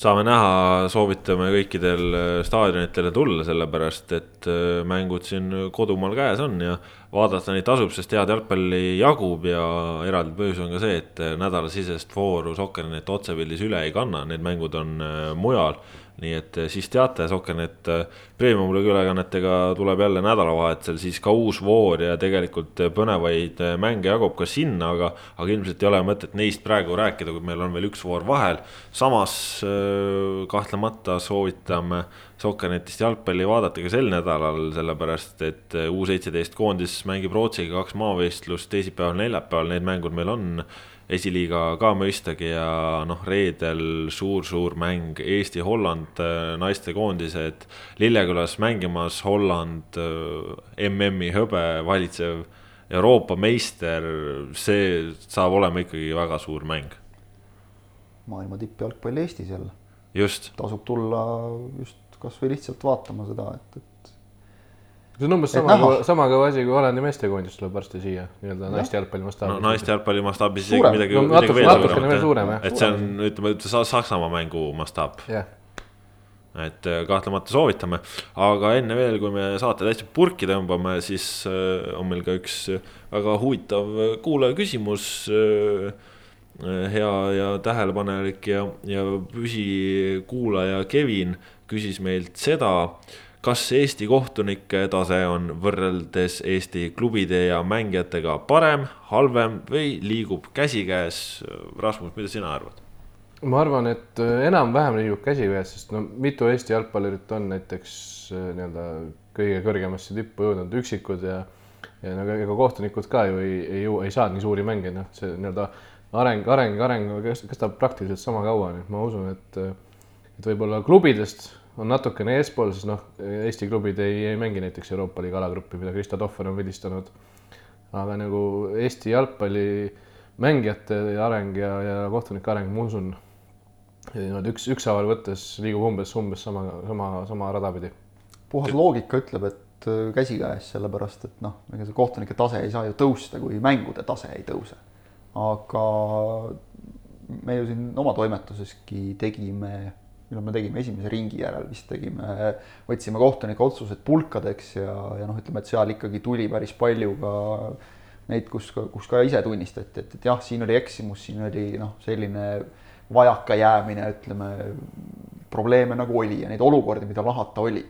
saame näha, soovitame kõikidel staadionitele tulla, sellepärast et mängud siin kodumaal käes on ja vaadata neid tasub, sest head jalgpalli jagub ja eraldi põhjus on ka see, et nädalasisest vooru Soccernet otsepildis üle ei kanna, need mängud on mujal nii et eh, siis teate, Soccernet eh, premium-liiga ülekannetega tuleb jälle nädalavahetusel siis ka uus voor ja tegelikult eh, põnevaid mänge jagub ka sinna, aga, aga ilmselt ei ole mõtet neist praegu rääkida, kui meil on veel üks voor vahel. samas kahtlemata soovitame Soccernetist jalgpalli vaadata ka sel nädalal, sellepärast et U seitseteist koondis mängib Rootsiga kaks maavõistlust teisipäeval, neljapäeval, need mängud meil on esiliiga ka mõistagi ja noh, reedel suur-suur mäng Eesti-Holland äh, naistekoondised Lillekülas mängimas Holland äh, MM-i hõbe valitsev Euroopa meister, see saab olema ikkagi väga suur mäng. maailma tippjalgpall Eestis jälle. just. tasub tulla just kasvõi lihtsalt vaatama seda, et, et see on umbes sama, sama kõva asi, kui Hollandi meestekoondis tuleb varsti siia nii-öelda naiste jalgpalli mastaabis no,. naiste jalgpalli mastaabis isegi midagi no,, midagi veel natukene veel suurem jah. et see on, ütleme, ütleme Saksamaa mängu mastaap yeah. et äh, kahtlemata soovitame, aga enne veel, kui me saate täitsa purki tõmbame, siis äh, on meil ka üks väga huvitav kuulaja küsimus äh, hea ja tähelepanelik ja, ja püsikuulaja Kevin küsis meilt seda äh, kas Eesti kohtunike tase on võrreldes Eesti klubide ja mängijatega parem, halvem või liigub käsikäes? Rasmus, mida sina arvad? ma arvan, et äh, enam-vähem liigub käsikäes, sest no mitu Eesti jalgpallurit on näiteks äh, nii-öelda kõige kõrgemasse tippu jõudnud, üksikud ja ja no ega kohtunikud ka ju ei, ei ei saa nii suuri mänge, noh, see nii-öelda areng, areng, areng kestab praktiliselt sama kaua, nii et ma usun, et et võib-olla klubidest on natukene eespool, sest noh, Eesti klubid ei, ei mängi näiteks Euroopa liiga alagruppi, mida Krista Tohver on vilistanud. aga nagu Eesti jalgpalli mängijate areng ja, ja kohtunike areng, ma usun, niimoodi üks, ükshaaval võttes liigub umbes, umbes sama, sama, sama rada pidi. puhas loogika ütleb, et äh, käsikäes, sellepärast et noh, ega see kohtunike tase ei saa ju tõusta, kui mängude tase ei tõuse. aga me ju siin oma toimetuseski tegime millal me tegime esimese ringi järel vist tegime, võtsime kohtunike otsused pulkadeks ja, ja noh, ütleme, et seal ikkagi tuli päris palju ka neid, kus, kus ka ise tunnistati, et, et jah, siin oli eksimus, siin oli noh, selline vajakajäämine, ütleme, probleeme nagu oli ja neid olukordi, mida lahata oli.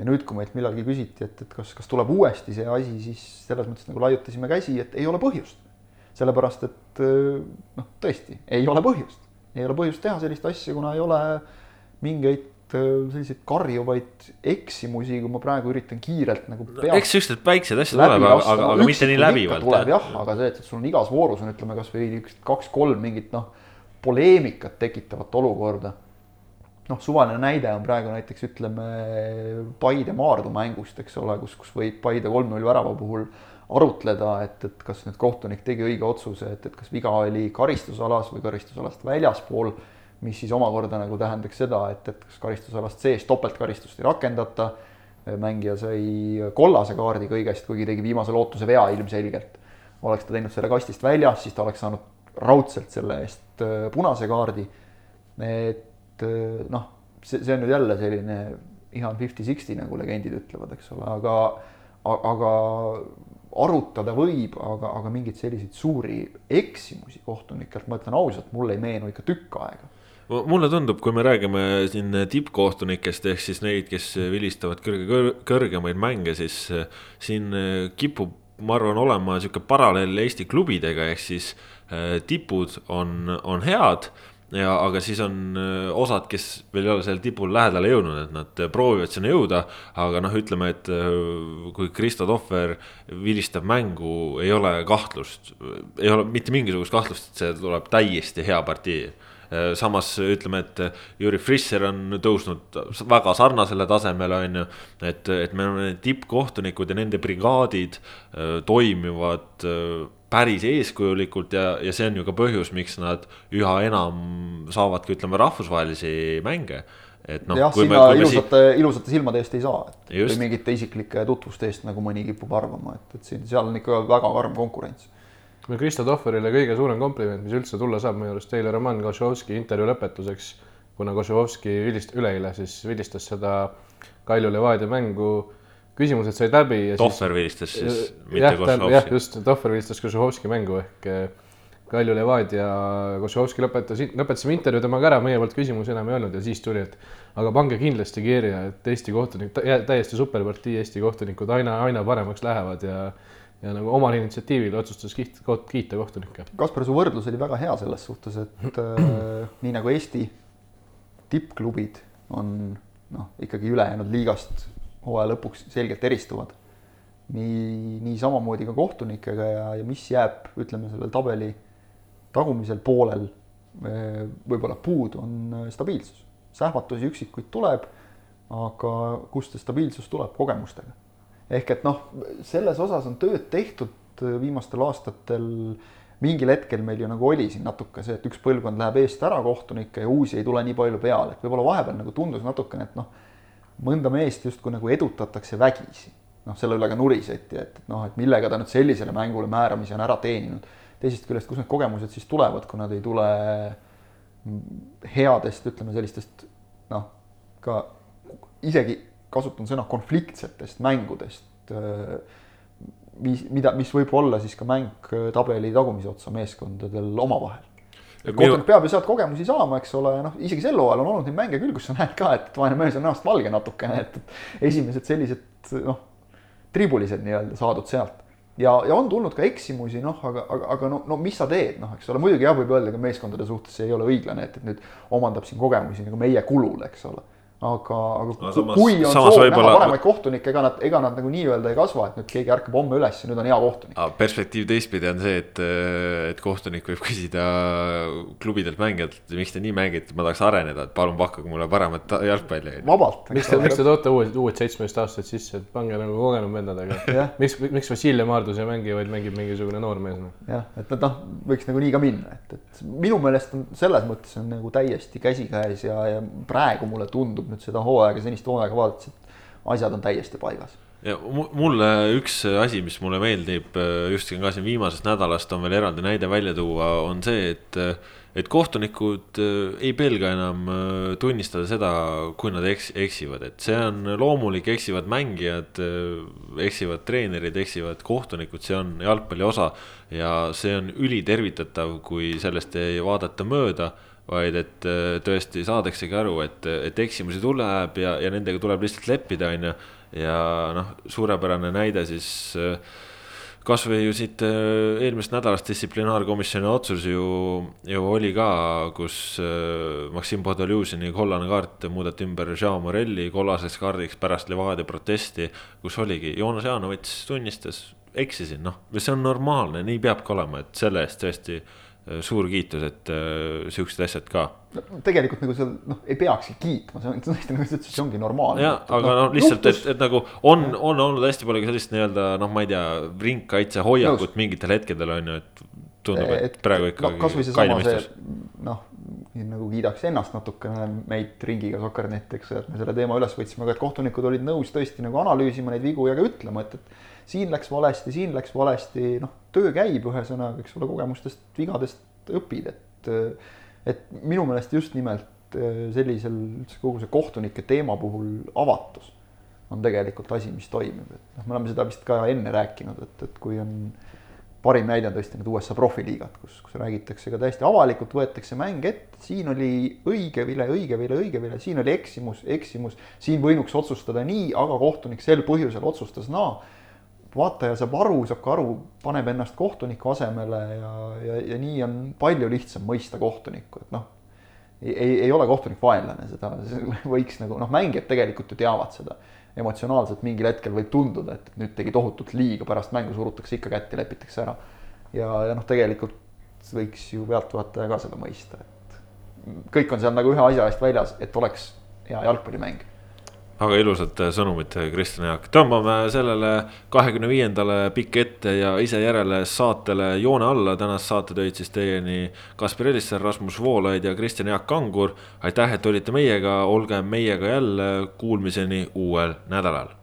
ja nüüd, kui meilt millalgi küsiti, et, et kas, kas tuleb uuesti see asi, siis selles mõttes nagu laiutasime käsi, et ei ole põhjust. sellepärast, et noh, tõesti, ei ole põhjust ei ole põhjust teha sellist asja, kuna ei ole mingeid äh, selliseid karjuvaid eksimusi, kui ma praegu üritan kiirelt nagu peast.... eks siuksed väiksed asjad tuleb, aga, aga, aga mitte nii läbivalt. tuleb jah, aga see, et sul on igas voorus on, ütleme kasvõi kaks-kolm mingit noh, poleemikat tekitavat olukorda. noh, suvaline näide on praegu näiteks ütleme Paide Maardu mängust, eks ole, kus, kus võib Paide kolm-null värava puhul arutleda, et, et kas nüüd kohtunik tegi õige otsuse, et, et kas viga oli karistusalas või karistusalast väljaspool, mis siis omakorda nagu tähendaks seda, et, et kas karistusalast sees topeltkaristust ei rakendata, mängija sai kollase kaardi kõigest, kuigi tegi viimase lootuse vea ilmselgelt. oleks ta teinud selle kastist väljas, siis ta oleks saanud raudselt selle eest äh, punase kaardi. et äh, noh, see, see on nüüd jälle selline ihan fifty-sixty, nagu legendid ütlevad, eks ole, aga aga arutada võib, aga, aga mingeid selliseid suuri eksimusi kohtunikelt, ma ütlen ausalt, mulle ei meenu ikka tükk aega. Mulle tundub, kui me räägime siin tippkohtunikest ehk siis neid, kes vilistavad kõrge, kõrgemaid mänge, siis siin kipub, ma arvan, olema sihuke paralleel Eesti klubidega, ehk siis eh, tipud on, on head ja, aga siis on äh, osad, kes veel ei ole sellele tipule lähedale jõudnud, et nad äh, proovivad sinna jõuda. aga noh, ütleme, et äh, kui Kristo Tohver vilistab mängu, ei ole kahtlust, ei ole mitte mingisugust kahtlust, et see tuleb täiesti hea partii samas ütleme, et Jüri Frisser on tõusnud väga sarnasele tasemele, on ju. et, et meil on tippkohtunikud ja nende brigaadid toimivad päris eeskujulikult ja, ja see on ju ka põhjus, miks nad üha enam saavadki, ütleme, rahvusvahelisi mänge. et noh. jah, sinna me, ilusate si, ilusate silmade eest ei saa, et Just. või mingite isiklike tutvuste eest, nagu mõni kipub arvama, et, et siin, seal on ikka väga karm konkurents. No Kristo Tohverile kõige suurem kompliment, mis üldse tulla saab, minu arust eile Roman Košovski intervjuu lõpetuseks kuna Košovski vilist-, üleeile siis vilistas seda Kalju Levadia mängu, küsimused said läbi ja Tohver vilistas siis, siis, mitte Košovski. jah, just, Tohver vilistas Košovski mängu ehk eh, Kalju Levadia, Košovski lõpetas, lõpetasime intervjuu temaga ära, meie poolt küsimusi enam ei olnud ja siis tuli, et aga pange kindlasti kirja, et Eesti kohtunik, täiesti superpartii, Eesti kohtunikud aina, aina paremaks lähevad ja ja nagu omal initsiatiivil otsustas kiita, kiita kohtunikke. Kaspar, su võrdlus oli väga hea selles suhtes, et äh, nii nagu Eesti tippklubid on noh, ikkagi ülejäänud liigast hooaja lõpuks selgelt eristuvad. nii, nii samamoodi ka kohtunikega ja, ja mis jääb, ütleme sellel tabeli tagumisel poolel äh, võib-olla puudu, on stabiilsus. sähvatusi üksikuid tuleb, aga kust see stabiilsus tuleb, kogemustega ehk et noh, selles osas on tööd tehtud äh, viimastel aastatel. mingil hetkel meil ju nagu oli siin natuke see, et üks põlvkond läheb eest ära kohtunikke ja uusi ei tule nii palju peale, et võib-olla vahepeal nagu tundus natukene, et noh, mõnda meest justkui nagu edutatakse vägisi. noh, selle üle ka nuriseti, et, et noh, et millega ta nüüd sellisele mängule määramise on ära teeninud. teisest küljest, kust need kogemused siis tulevad, kui nad ei tule headest, ütleme sellistest noh, ka isegi kasutan sõna konfliktsetest mängudest, mis, mida, mis võib olla siis ka mäng tabeli tagumise otsa meeskondadel omavahel. kohtunik peab ju sealt kogemusi saama, eks ole, noh, isegi sel hooajal on olnud neid mänge küll, kus sa näed ka, et vaene mees on näost valge natukene, et esimesed sellised noh, tribulised nii-öelda saadud sealt. ja, ja on tulnud ka eksimusi, noh, aga, aga, aga no, no mis sa teed, noh, eks ole, muidugi jah, võib öelda ka meeskondade suhtes ei ole õiglane, et, et nüüd omandab siin kogemusi nagu meie kulul, eks ole aga, aga no, samas, kui on soov võibolla... näha paremaid kohtunikke, ega nad, ega nad nagu nii-öelda ei kasva, et nüüd keegi ärkab homme üles ja nüüd on hea kohtunik. perspektiiv teistpidi on see, et, et kohtunik võib küsida klubidelt mängijatelt, miks te nii mängite, ma tahaks areneda, et palun pakkuge mulle paremat jalgpalli. vabalt. miks te, miks te toote uued, uued seitsmeteistaastased sisse, et pange nagu kogenud vendadega miks, miks Vassiljev Maardus ei mängi, vaid mängib mingisugune noor mees no.? jah, et noh, võiks nagu nii ka minna, et, et minu meelest on selles mõttes on nagu täiesti käsikäes ja, ja praegu mulle tundub nüüd seda hooaega, senist hooaega vaadates, et asjad on täiesti paigas. Ja mulle üks asi, mis mulle meeldib just ka siin viimasest nädalast on veel eraldi näide välja tuua, on see, et, et kohtunikud ei pelga enam tunnistada seda, kui nad eks, eksivad, et see on loomulik, eksivad mängijad, eksivad treenerid, eksivad kohtunikud, see on jalgpalli osa. ja see on ülitervitatav, kui sellest ei vaadata mööda vaid et äh, tõesti saadaksegi aru, et, et eksimusi tuleb ja, ja nendega tuleb lihtsalt leppida, on ju. ja noh, suurepärane näide siis äh, kasvõi ju siit äh, eelmisest nädalast distsiplinaarkomisjoni otsus ju, ju oli ka, kus Maksim Podoljuzini kollane kaart muudeti ümber Jean Morelli kollaseks kaardiks pärast Levadia protesti, kus oligi, Joonas Jaanovits tunnistas, eksisin, noh, see on normaalne, nii peabki olema, et selle eest tõesti suur kiitus, et äh, siuksed asjad ka. tegelikult nagu seal noh, ei peakski kiitma, see on tõesti nagu sa ütlesid, see ongi normaalne. jah, aga noh, lihtsalt, et, et nagu on, on olnud hästi palju ka sellist nii-öelda noh, ma ei tea, ringkaitse hoiakut mingitel hetkedel on ju, et tundub, et praegu ikka no,. kasvõi seesama see, noh, nagu kiidaks ennast natukene meid ringiga ju, et me selle teema üles võtsime, aga et kohtunikud olid nõus tõesti nagu analüüsima neid vigu ja ka ütlema, et, et siin läks valesti, siin läks valesti, noh, töö käib, ühesõnaga, eks ole, kogemustest, vigadest õpid, et et minu meelest just nimelt äh, sellisel üldse kogu see kohtunike teema puhul avatus on tegelikult asi, mis toimib, et noh, me oleme seda vist ka enne rääkinud, et, et kui on parim näide on tõesti need USA profiliigad, kus, kus räägitakse ka täiesti avalikult, võetakse mäng ette, siin oli õige vile, õige vile, õige vile, siin oli eksimus, eksimus, siin võinuks otsustada nii, aga kohtunik sel põhjusel otsustas naa. no vaataja saab aru, saab ka aru, paneb ennast kohtuniku asemele ja, ja, ja nii on palju lihtsam mõista kohtunikku, et noh. ei, ei ole kohtunik vaenlane, seda võiks nagu noh, mängijad tegelikult ju teavad seda. emotsionaalselt mingil hetkel võib tunduda, et nüüd tegi tohutult liiga, pärast mängu surutakse ikka kätt ja lepitakse ära. ja, ja noh, tegelikult võiks ju pealtvaataja ka seda mõista, et kõik on seal nagu ühe asja eest väljas, et oleks hea jalgpallimäng väga ilusad sõnumid, Kristjan Jaak. tõmbame sellele kahekümne viiendale pikk ette ja ise järele saatele joone alla. tänast saate tõid siis teieni Kaspar Elisser, Rasmus Voolaid ja Kristjan Jaak Kangur. aitäh, et olite meiega, olge meiega jälle, kuulmiseni uuel nädalal